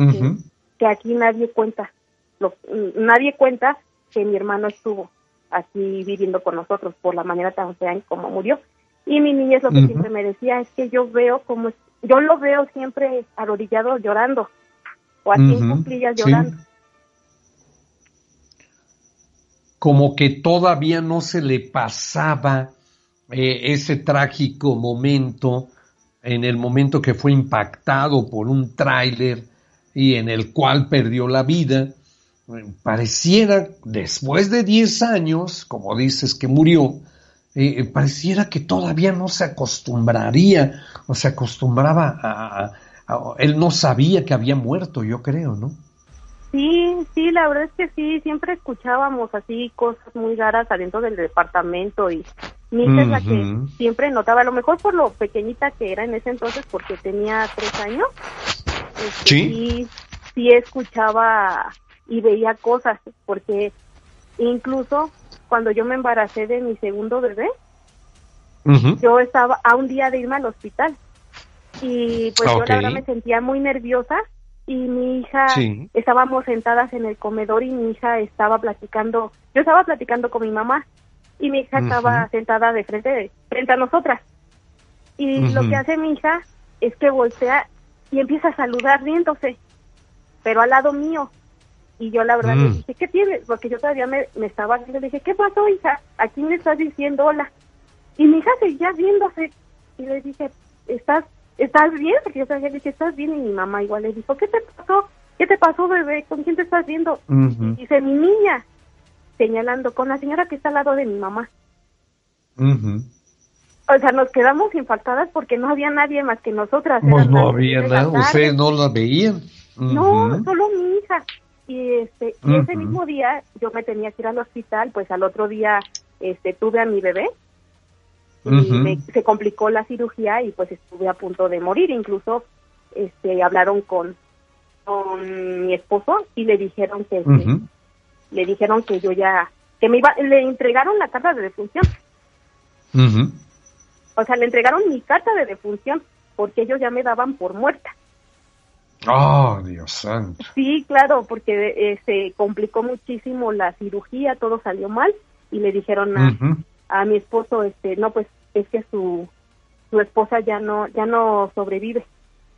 [SPEAKER 12] que aquí nadie cuenta lo, nadie cuenta que mi hermano estuvo aquí viviendo con nosotros por la manera tan fea en como murió. Y mi niña es lo que siempre me decía es que yo veo como yo lo veo siempre arrodillado llorando o así en cuclillas llorando.
[SPEAKER 2] Como que todavía no se le pasaba eh, ese trágico momento en el momento que fue impactado por un tráiler y en el cual perdió la vida. Pareciera, después de 10 años, como dices que murió, eh, pareciera que todavía no se acostumbraría o se acostumbraba a, Él no sabía que había muerto, yo creo, ¿no?
[SPEAKER 12] Sí, sí, la verdad es que sí, siempre escuchábamos así cosas muy raras adentro del departamento y mi es la que siempre notaba, a lo mejor por lo pequeñita que era en ese entonces porque tenía tres años, este, ¿Sí? sí, escuchaba y veía cosas porque incluso cuando yo me embaracé de mi segundo bebé, yo estaba a un día de irme al hospital. Y pues yo la verdad me sentía muy nerviosa y mi hija, estábamos sentadas en el comedor y mi hija estaba platicando, yo estaba platicando con mi mamá y mi hija estaba sentada de frente, frente a nosotras. Y lo que hace mi hija es que voltea y empieza a saludar riéndose, pero al lado mío. Y yo la verdad le mm. dije, ¿qué tienes? Porque yo todavía me, me estaba viendo, le dije, ¿qué pasó, hija? ¿A quién le estás diciendo hola? Y mi hija seguía viéndose y le dije, ¿estás ¿estás bien? Porque yo sabía, que ¿estás bien? Y mi mamá igual le dijo, ¿qué te pasó? ¿Qué te pasó, bebé? ¿Con quién te estás viendo? dice, mi niña, señalando, con la señora que está al lado de mi mamá. O sea, nos quedamos impactadas porque no había nadie más que nosotras.
[SPEAKER 2] Pues no había nada, ustedes no la veían.
[SPEAKER 12] No, solo mi hija. Y, este, y ese mismo día yo me tenía que ir al hospital, pues al otro día este, tuve a mi bebé y se complicó la cirugía y pues estuve a punto de morir. Incluso este, hablaron con, con mi esposo y le dijeron que le dijeron que yo ya que me iba le entregaron la carta de defunción. O sea, le entregaron mi carta de defunción porque ellos ya me daban por muerta.
[SPEAKER 2] Oh, Dios santo.
[SPEAKER 12] Sí, claro, porque eh, se complicó muchísimo la cirugía, todo salió mal y le dijeron a, a mi esposo, este, no, pues es que su, su esposa ya no, ya no sobrevive,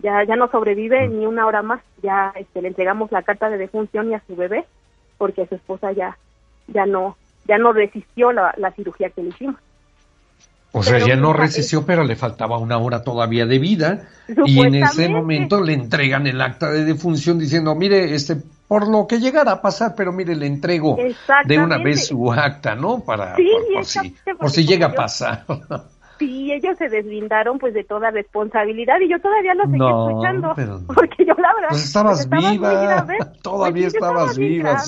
[SPEAKER 12] ya, ya no sobrevive ni una hora más, ya este, le entregamos la carta de defunción y a su bebé, porque su esposa ya, ya no, ya no resistió la, la cirugía que le hicimos.
[SPEAKER 2] O sea, ya no resistió, pero le faltaba una hora todavía de vida. Y en ese momento le entregan el acta de defunción diciendo, mire, este, por lo que llegara a pasar, pero mire, le entrego de una vez su acta, ¿no? Para, por, si, por si llega a pasar.
[SPEAKER 12] Sí, ellos se deslindaron pues de toda responsabilidad y yo todavía lo seguía escuchando. Porque yo la verdad...
[SPEAKER 2] Pues estabas viva, todavía estabas viva,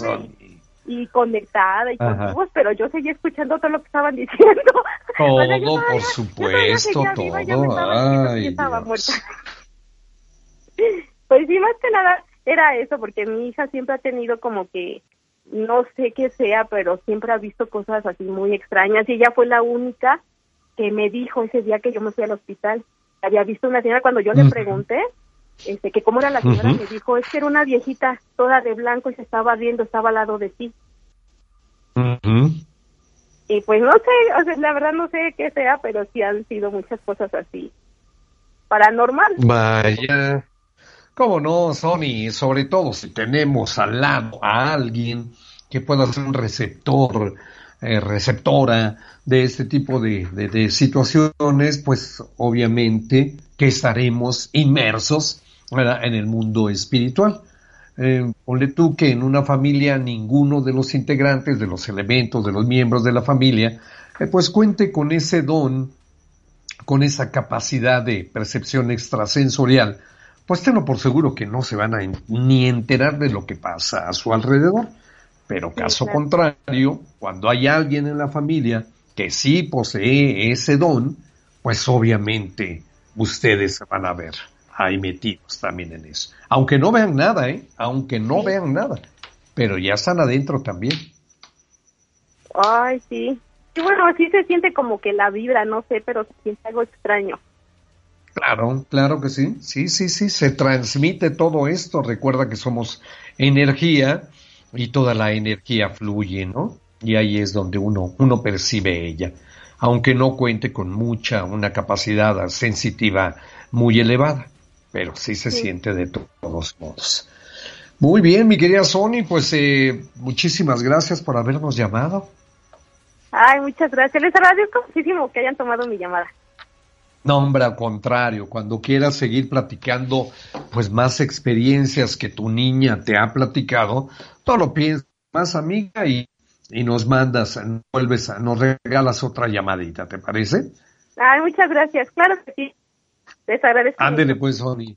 [SPEAKER 12] y conectada y con pero yo seguía escuchando todo lo que estaban diciendo.
[SPEAKER 2] Todo, por supuesto, todo. Ay,
[SPEAKER 12] Pues sí, más que nada era eso, porque mi hija siempre ha tenido como que, no sé qué sea, pero siempre ha visto cosas así muy extrañas y ella fue la única que me dijo ese día que yo me fui al hospital. Había visto una señora cuando yo le pregunté este, que cómo era la señora, me dijo, es que era una viejita toda de blanco y se estaba viendo, estaba al lado de ti. Y pues no sé, o sea, la verdad no sé qué sea, pero sí han sido muchas cosas así paranormal.
[SPEAKER 2] Vaya. ¿Cómo no, Sony? Sobre todo si tenemos al lado a alguien que pueda ser un receptor, eh, receptora de este tipo de, situaciones, pues obviamente que estaremos inmersos en el mundo espiritual. Eh, ponle tú que en una familia ninguno de los integrantes, de los elementos, de los miembros de la familia, eh, pues cuente con ese don, con esa capacidad de percepción extrasensorial, pues tengo por seguro que no se van a ni enterar de lo que pasa a su alrededor. Pero caso contrario, cuando hay alguien en la familia que sí posee ese don, pues obviamente ustedes se van a ver ahí metidos también en eso. Aunque no vean nada, ¿eh? Aunque no vean nada. Pero ya están adentro también.
[SPEAKER 12] Ay, sí. Y bueno, así se siente como que la vibra, no sé, pero se siente algo extraño.
[SPEAKER 2] Claro, claro que sí. Sí, sí, sí. Se transmite todo esto. Recuerda que somos energía y toda la energía fluye, ¿no? Y ahí es donde uno, uno percibe ella. Aunque no cuente con mucha, una capacidad sensitiva muy elevada pero sí se siente de todos modos. Muy bien, mi querida Sony, pues eh, muchísimas gracias por habernos llamado.
[SPEAKER 12] Ay, muchas gracias. Les agradezco muchísimo que hayan tomado mi llamada.
[SPEAKER 2] No, hombre, al contrario, cuando quieras seguir platicando, pues más experiencias que tu niña te ha platicado, todo lo piensas más amiga y, y nos mandas, vuelves, a, nos regalas otra llamadita, ¿te parece?
[SPEAKER 12] Ay, muchas gracias, claro que sí. Les agradezco.
[SPEAKER 2] Ándele pues, Sony.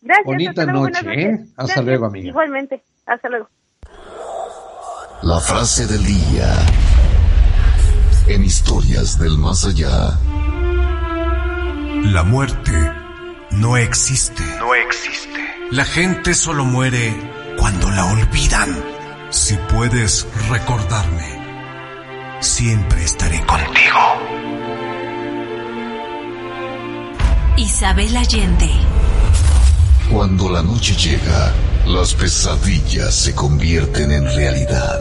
[SPEAKER 12] Gracias.
[SPEAKER 2] Bonita noche, ¿eh? Hasta luego, amiga.
[SPEAKER 12] Igualmente. Hasta luego.
[SPEAKER 1] La frase del día. En historias del más allá.
[SPEAKER 11] La muerte no existe.
[SPEAKER 8] No existe.
[SPEAKER 11] La gente solo muere cuando la olvidan. Si puedes recordarme, siempre estaré contigo.
[SPEAKER 13] Isabel Allende.
[SPEAKER 1] Cuando la noche llega, las pesadillas se convierten en realidad.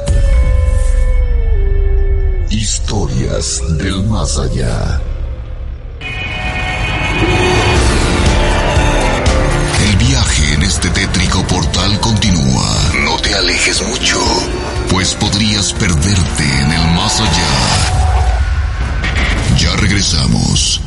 [SPEAKER 1] Historias del más allá. Este tétrico portal continúa. No te alejes mucho, pues podrías perderte en el más allá. Ya regresamos.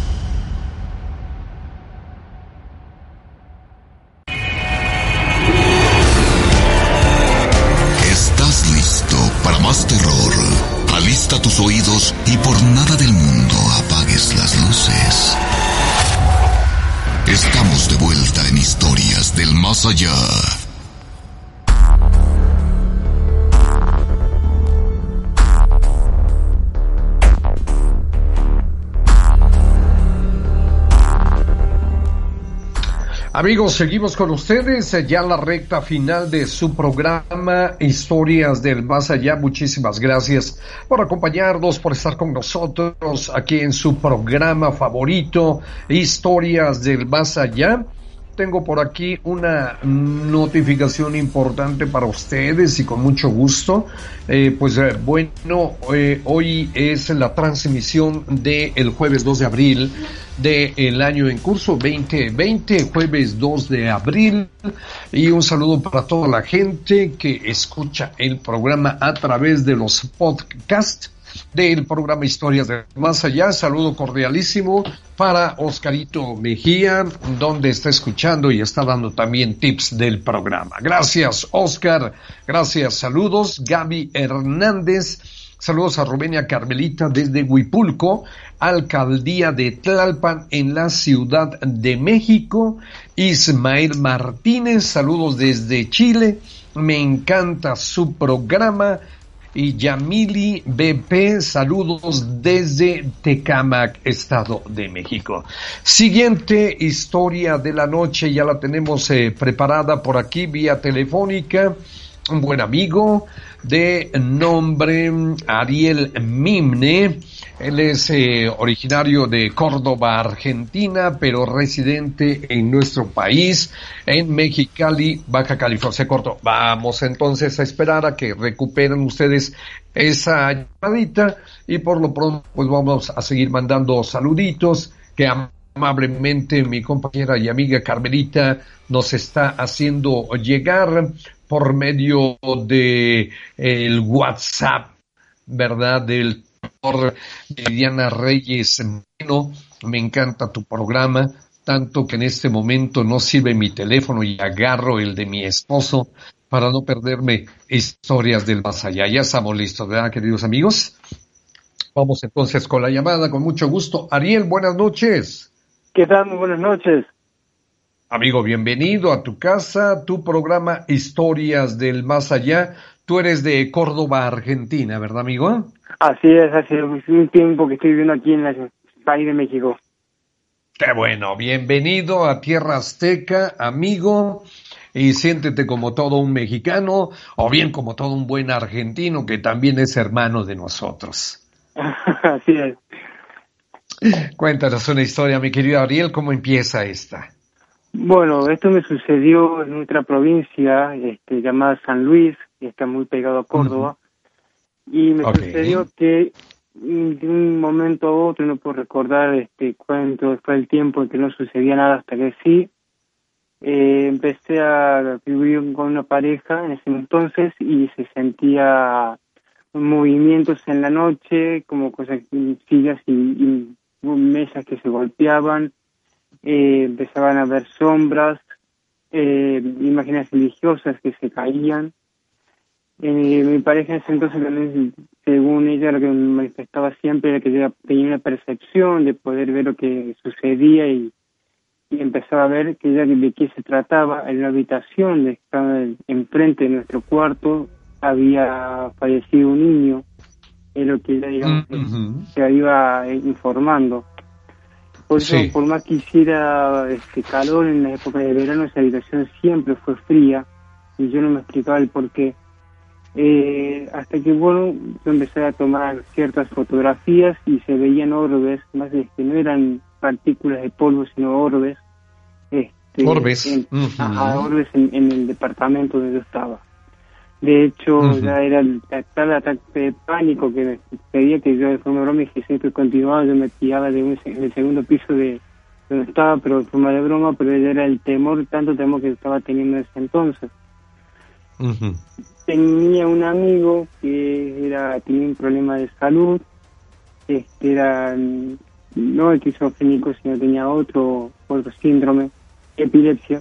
[SPEAKER 2] Amigos, seguimos con ustedes eh, ya la recta final de su programa Historias del Más Allá. Muchísimas gracias por acompañarnos, por estar con nosotros aquí en su programa favorito Historias del Más Allá. Tengo por aquí una notificación importante para ustedes y con mucho gusto. Eh, pues eh, bueno, hoy es la transmisión del jueves 2 de abril del año en curso 2020, jueves 2 de abril. Y un saludo para toda la gente que escucha el programa a través de los podcasts del programa Historias de Más Allá. Saludo cordialísimo para Oscarito Mejía, donde está escuchando y está dando también tips del programa. Gracias, Oscar. Gracias, saludos. Gaby Hernández Saludos a Rubenia Carmelita desde Huipulco, alcaldía de Tlalpan en la Ciudad de México. Ismael Martínez, saludos desde Chile. Me encanta su programa y Yamili BP, saludos desde Tecamac, Estado de México. Siguiente historia de la noche, ya la tenemos eh, preparada por aquí vía telefónica. Un buen amigo de nombre Ariel Mimne él es eh, originario de Córdoba, Argentina, pero residente en nuestro país, en Mexicali, Baja California Corto. Vamos entonces a esperar a que recuperen ustedes esa llamadita y por lo pronto pues vamos a seguir mandando saluditos que amablemente mi compañera y amiga Carmelita nos está haciendo llegar por medio de el WhatsApp, ¿verdad? Del Diana Reyes me encanta tu programa, tanto que en este momento no sirve mi teléfono y agarro el de mi esposo para no perderme historias del más allá. Ya estamos listos, ¿verdad, queridos amigos? Vamos entonces con la llamada, con mucho gusto. Ariel, buenas noches.
[SPEAKER 14] ¿Qué tal? Muy buenas noches.
[SPEAKER 2] Amigo, bienvenido a tu casa, tu programa Historias del Más Allá. Tú eres de Córdoba, Argentina, ¿verdad, amigo?
[SPEAKER 14] Así es, hace un tiempo que estoy viviendo aquí en el país de México.
[SPEAKER 2] Qué bueno, bienvenido a Tierra Azteca, amigo, y siéntete como todo un mexicano o bien como todo un buen argentino que también es hermano de nosotros.
[SPEAKER 14] Así es.
[SPEAKER 2] Cuéntanos una historia, mi querido Ariel, ¿cómo empieza esta?
[SPEAKER 14] Bueno, esto me sucedió en otra provincia este, llamada San Luis, que está muy pegado a Córdoba. Y me sucedió que de un momento a otro, no puedo recordar este cuánto fue el tiempo en que no sucedía nada hasta que sí, eh, empecé a vivir con una pareja en ese entonces y se sentía movimientos en la noche, como cosas, sillas y, mesas que se golpeaban, eh, empezaban a ver sombras, eh, imágenes religiosas que se caían, eh, mi pareja en ese entonces también, según ella, lo que manifestaba siempre era que ella tenía una percepción de poder ver lo que sucedía y, empezaba a ver que ella de qué se trataba. En la habitación, de estaba enfrente de nuestro cuarto, había fallecido un niño, es lo que ella, digamos, se iba informando. Por eso, por más que hiciera este calor en la época de verano, esa habitación siempre fue fría y yo no me explicaba el por qué eh, hasta que bueno yo empecé a tomar ciertas fotografías y se veían orbes más de que no eran partículas de polvo sino orbes este,
[SPEAKER 2] orbes.
[SPEAKER 14] en, orbes en, el departamento donde yo estaba. De hecho ya era el, tal ataque de pánico que me pedía que yo de forma broma y que siempre continuaba yo me tiraba de un, del segundo piso de donde estaba pero de forma de broma pero era el temor tanto temor que estaba teniendo en ese entonces tenía un amigo que era tenía un problema de salud, este era no esquizofrénico, sino tenía otro, otro síndrome, epilepsia.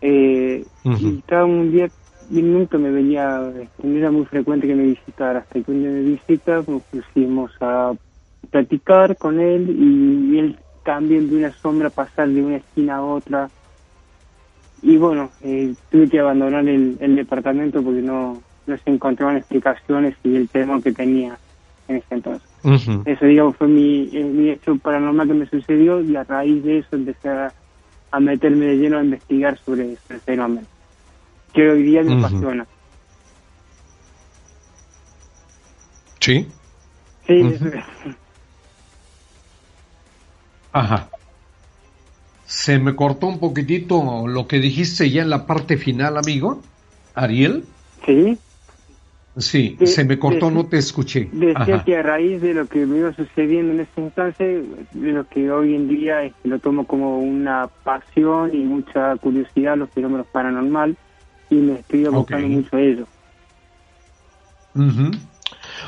[SPEAKER 14] Eh, Y estaba un día, y nunca me venía, no era muy frecuente que me visitara, hasta que un día me visita, nos pusimos a platicar con él y él también de una sombra pasar de una esquina a otra y bueno, eh, tuve que abandonar el, departamento porque no, no se encontraban explicaciones y el temor que tenía en ese entonces. Eso, digamos, fue mi, eh, mi hecho paranormal que me sucedió y a raíz de eso empecé a, meterme de lleno a investigar sobre ese fenómeno, que hoy día me apasiona.
[SPEAKER 2] ¿Sí?
[SPEAKER 14] Sí,
[SPEAKER 2] Ajá. Se me cortó un poquitito lo que dijiste ya en la parte final, amigo. Ariel.
[SPEAKER 14] Sí.
[SPEAKER 2] Sí, se me cortó, no te escuché.
[SPEAKER 14] Decía que a raíz de lo que me iba sucediendo en ese instante, de lo que hoy en día es, lo tomo como una pasión y mucha curiosidad los fenómenos paranormal y me estoy abocando mucho a ello.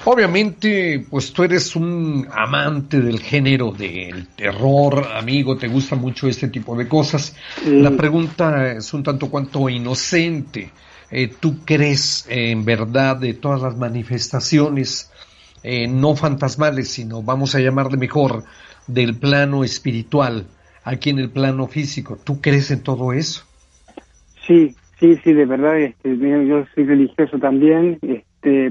[SPEAKER 2] Obviamente, pues tú eres un amante del género del terror, amigo, te gusta mucho este tipo de cosas. La pregunta es un tanto cuanto inocente. Eh, ¿Tú crees en verdad de todas las manifestaciones eh, no fantasmales, sino vamos a llamarle mejor del plano espiritual, aquí en el plano físico. ¿Tú crees en todo eso?
[SPEAKER 14] Sí, sí, sí, de verdad. Este, yo soy religioso también, este,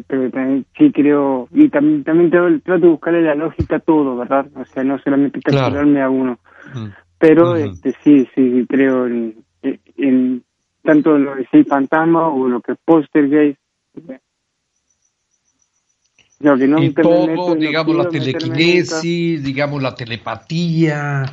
[SPEAKER 14] pero también sí creo, y también, también trato, de buscarle la lógica a todo, ¿verdad? O sea, no solamente capturarme a uno. Mm. Pero este, sí, sí, creo en, en tanto lo que es fantasma o lo que es poltergeist.
[SPEAKER 2] y todo, digamos, la telequinesis, digamos, la telepatía,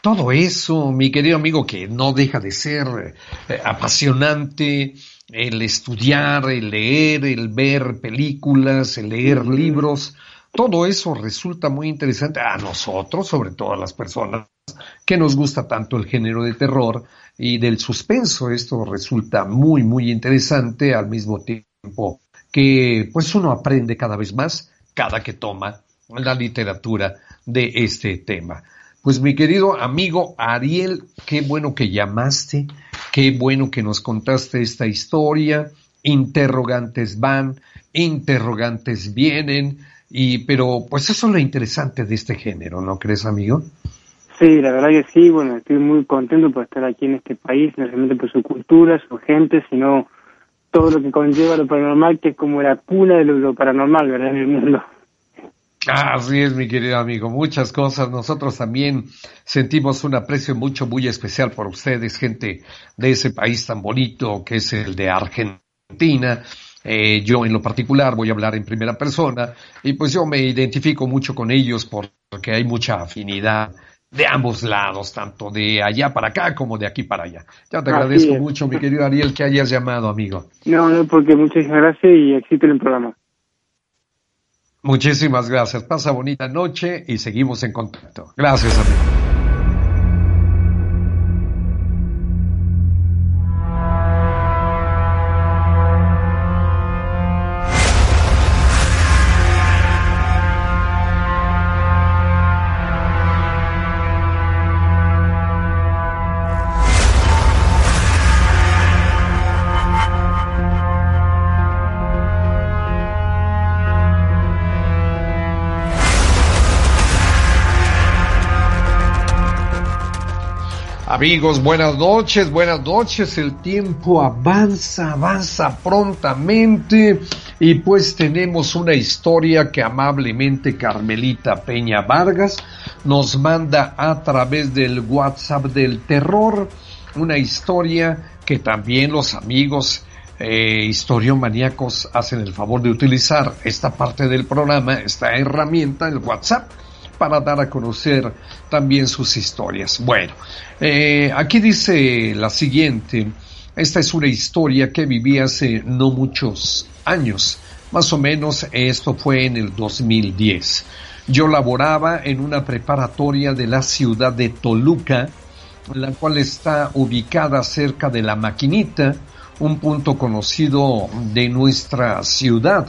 [SPEAKER 2] todo eso, mi querido amigo, que no deja de ser eh, apasionante, el estudiar, el leer, el ver películas, el leer libros, todo eso resulta muy interesante a nosotros, sobre todo a las personas que nos gusta tanto el género de terror y del suspenso. Esto resulta muy, muy interesante al mismo tiempo que pues uno aprende cada vez más cada que toma la literatura de este tema. Pues mi querido amigo Ariel, qué bueno que llamaste, qué bueno que nos contaste esta historia. Interrogantes van, interrogantes vienen, y pero pues eso es lo interesante de este género, ¿no crees, amigo?
[SPEAKER 14] Sí, la verdad que sí, bueno, estoy muy contento por estar aquí en este país, no solamente por su cultura, su gente, sino todo lo que conlleva lo paranormal, que es como la cuna de lo, paranormal, ¿verdad? En el mundo.
[SPEAKER 2] Así es, mi querido amigo, muchas cosas. Nosotros también sentimos un aprecio mucho, muy especial por ustedes, gente de ese país tan bonito que es el de Argentina. Eh, yo en lo particular voy a hablar en primera persona y pues yo me identifico mucho con ellos porque hay mucha afinidad de ambos lados, tanto de allá para acá como de aquí para allá. Ya te agradezco mucho, mi querido Ariel, que hayas llamado, amigo.
[SPEAKER 14] No, no, porque muchas gracias y existe el programa.
[SPEAKER 2] Muchísimas gracias. Pasa bonita noche y seguimos en contacto. Gracias, amigo. Amigos, buenas noches, buenas noches. El tiempo avanza, avanza prontamente y pues tenemos una historia que amablemente Carmelita Peña Vargas nos manda a través del WhatsApp del terror. Una historia que también los amigos eh, historiomaníacos hacen el favor de utilizar esta parte del programa, esta herramienta, el WhatsApp para dar a conocer también sus historias. Bueno, eh, aquí dice la siguiente, esta es una historia que viví hace no muchos años, más o menos esto fue en el 2010. Yo laboraba en una preparatoria de la ciudad de Toluca, la cual está ubicada cerca de la maquinita, un punto conocido de nuestra ciudad.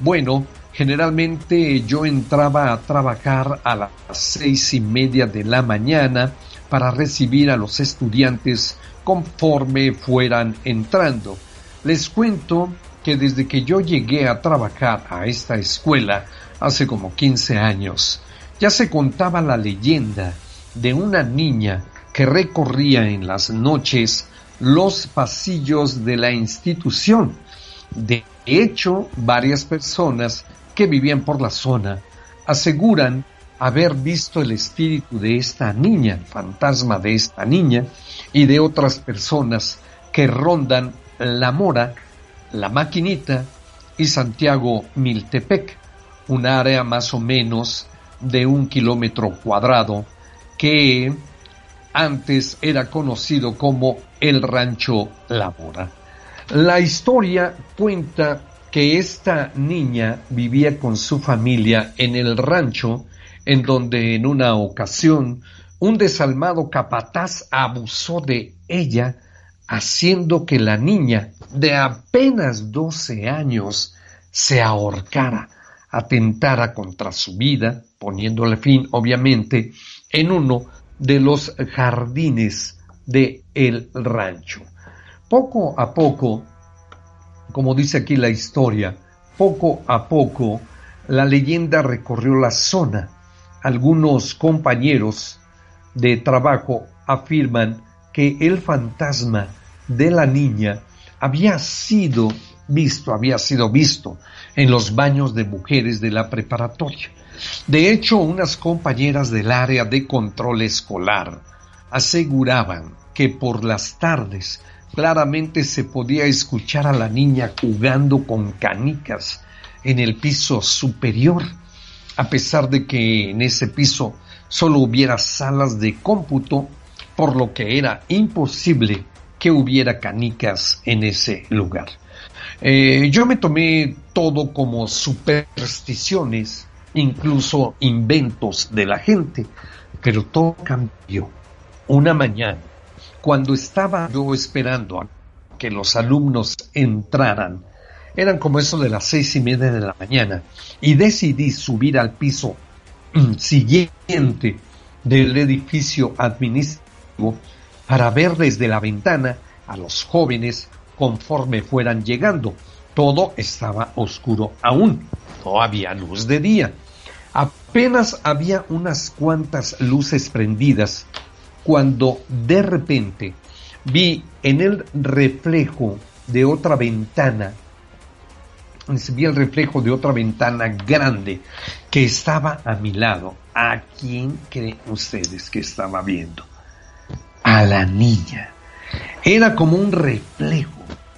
[SPEAKER 2] Bueno, Generalmente yo entraba a trabajar a las seis y media de la mañana para recibir a los estudiantes conforme fueran entrando. Les cuento que desde que yo llegué a trabajar a esta escuela hace como 15 años, ya se contaba la leyenda de una niña que recorría en las noches los pasillos de la institución. De hecho, varias personas que vivían por la zona aseguran haber visto el espíritu de esta niña, el fantasma de esta niña y de otras personas que rondan La Mora, La Maquinita y Santiago Miltepec, un área más o menos de un kilómetro cuadrado que antes era conocido como el Rancho La Mora. La historia cuenta que esta niña vivía con su familia en el rancho, en donde en una ocasión un desalmado capataz abusó de ella, haciendo que la niña de apenas 12 años se ahorcara, atentara contra su vida, poniéndole fin, obviamente, en uno de los jardines de el rancho. Poco a poco como dice aquí la historia, poco a poco la leyenda recorrió la zona. Algunos compañeros de trabajo afirman que el fantasma de la niña había sido visto, había sido visto en los baños de mujeres de la preparatoria. De hecho, unas compañeras del área de control escolar aseguraban que por las tardes claramente se podía escuchar a la niña jugando con canicas en el piso superior, a pesar de que en ese piso solo hubiera salas de cómputo, por lo que era imposible que hubiera canicas en ese lugar. Eh, yo me tomé todo como supersticiones, incluso inventos de la gente, pero todo cambió. Una mañana, cuando estaba yo esperando a que los alumnos entraran, eran como eso de las seis y media de la mañana, y decidí subir al piso siguiente del edificio administrativo para ver desde la ventana a los jóvenes conforme fueran llegando. Todo estaba oscuro aún, no había luz de día. Apenas había unas cuantas luces prendidas cuando de repente vi en el reflejo de otra ventana, vi el reflejo de otra ventana grande que estaba a mi lado. ¿A quién creen ustedes que estaba viendo? A la niña. Era como un reflejo.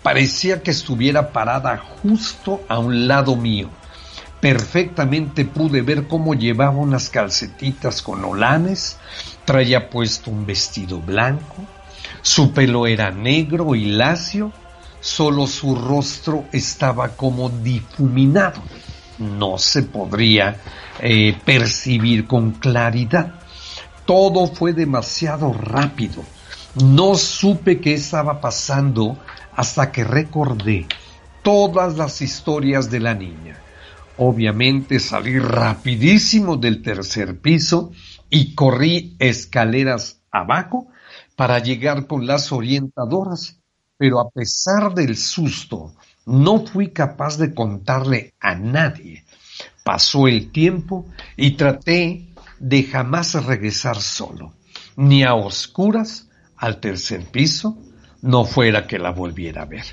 [SPEAKER 2] Parecía que estuviera parada justo a un lado mío. Perfectamente pude ver cómo llevaba unas calcetitas con olanes, traía puesto un vestido blanco, su pelo era negro y lacio, solo su rostro estaba como difuminado. No se podría eh, percibir con claridad. Todo fue demasiado rápido. No supe qué estaba pasando hasta que recordé todas las historias de la niña. Obviamente salí rapidísimo del tercer piso y corrí escaleras abajo para llegar con las orientadoras, pero a pesar del susto, no fui capaz de contarle a nadie. Pasó el tiempo y traté de jamás regresar solo, ni a oscuras al tercer piso, no fuera que la volviera a ver.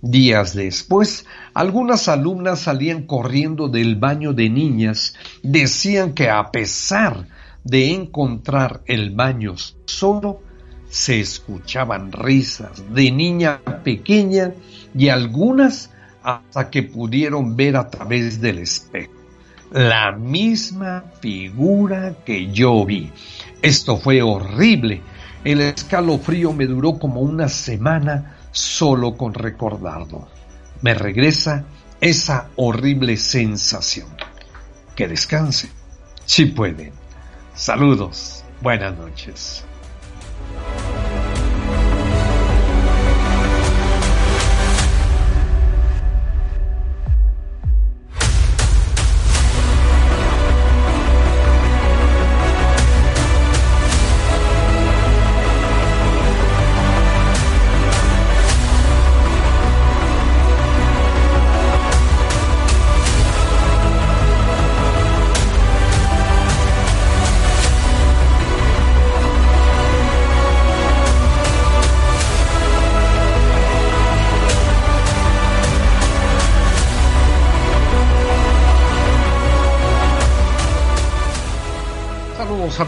[SPEAKER 2] Días después, algunas alumnas salían corriendo del baño de niñas, decían que a pesar de encontrar el baño solo, se escuchaban risas de niña pequeña y algunas hasta que pudieron ver a través del espejo. La misma figura que yo vi. Esto fue horrible el escalofrío me duró como una semana solo con recordarlo. Me regresa esa horrible sensación. Que descanse, si pueden. Saludos, buenas noches.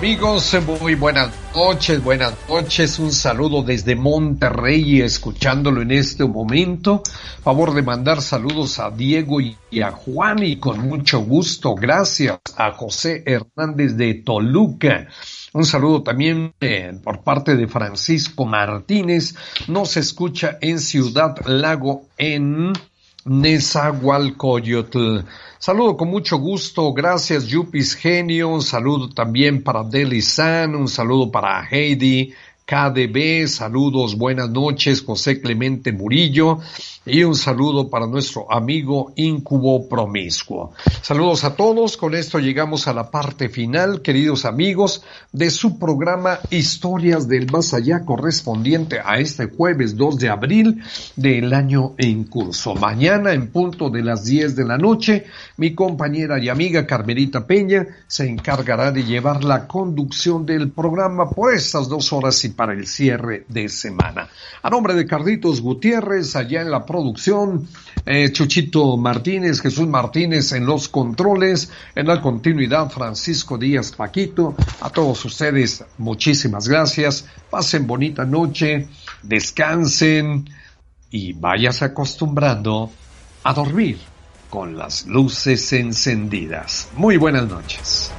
[SPEAKER 2] Amigos, muy buenas noches, buenas noches, un saludo desde Monterrey, escuchándolo en este momento. Favor de mandar saludos a Diego y a Juan y con mucho gusto, gracias a José Hernández de Toluca. Un saludo también eh, por parte de Francisco Martínez, nos escucha en Ciudad Lago en Nezahualcóyotl. Saludo con mucho gusto, gracias Yupis Genio, un saludo también para Deli San, un saludo para Heidi KDB, saludos, buenas noches, José Clemente Murillo, y un saludo para nuestro amigo Incubo Promiscuo. Saludos a todos, con esto llegamos a la parte final, queridos amigos, de su programa Historias del Más Allá correspondiente a este jueves 2 de abril del año en curso. Mañana en punto de las 10 de la noche, mi compañera y amiga Carmelita Peña se encargará de llevar la conducción del programa por estas dos horas y para el cierre de semana. A nombre de Carlitos Gutiérrez, allá en la producción, eh, Chuchito Martínez, Jesús Martínez en los controles, en la continuidad Francisco Díaz Paquito. A todos ustedes, muchísimas gracias. Pasen bonita noche, descansen y vayas acostumbrando a dormir con las luces encendidas. Muy buenas noches.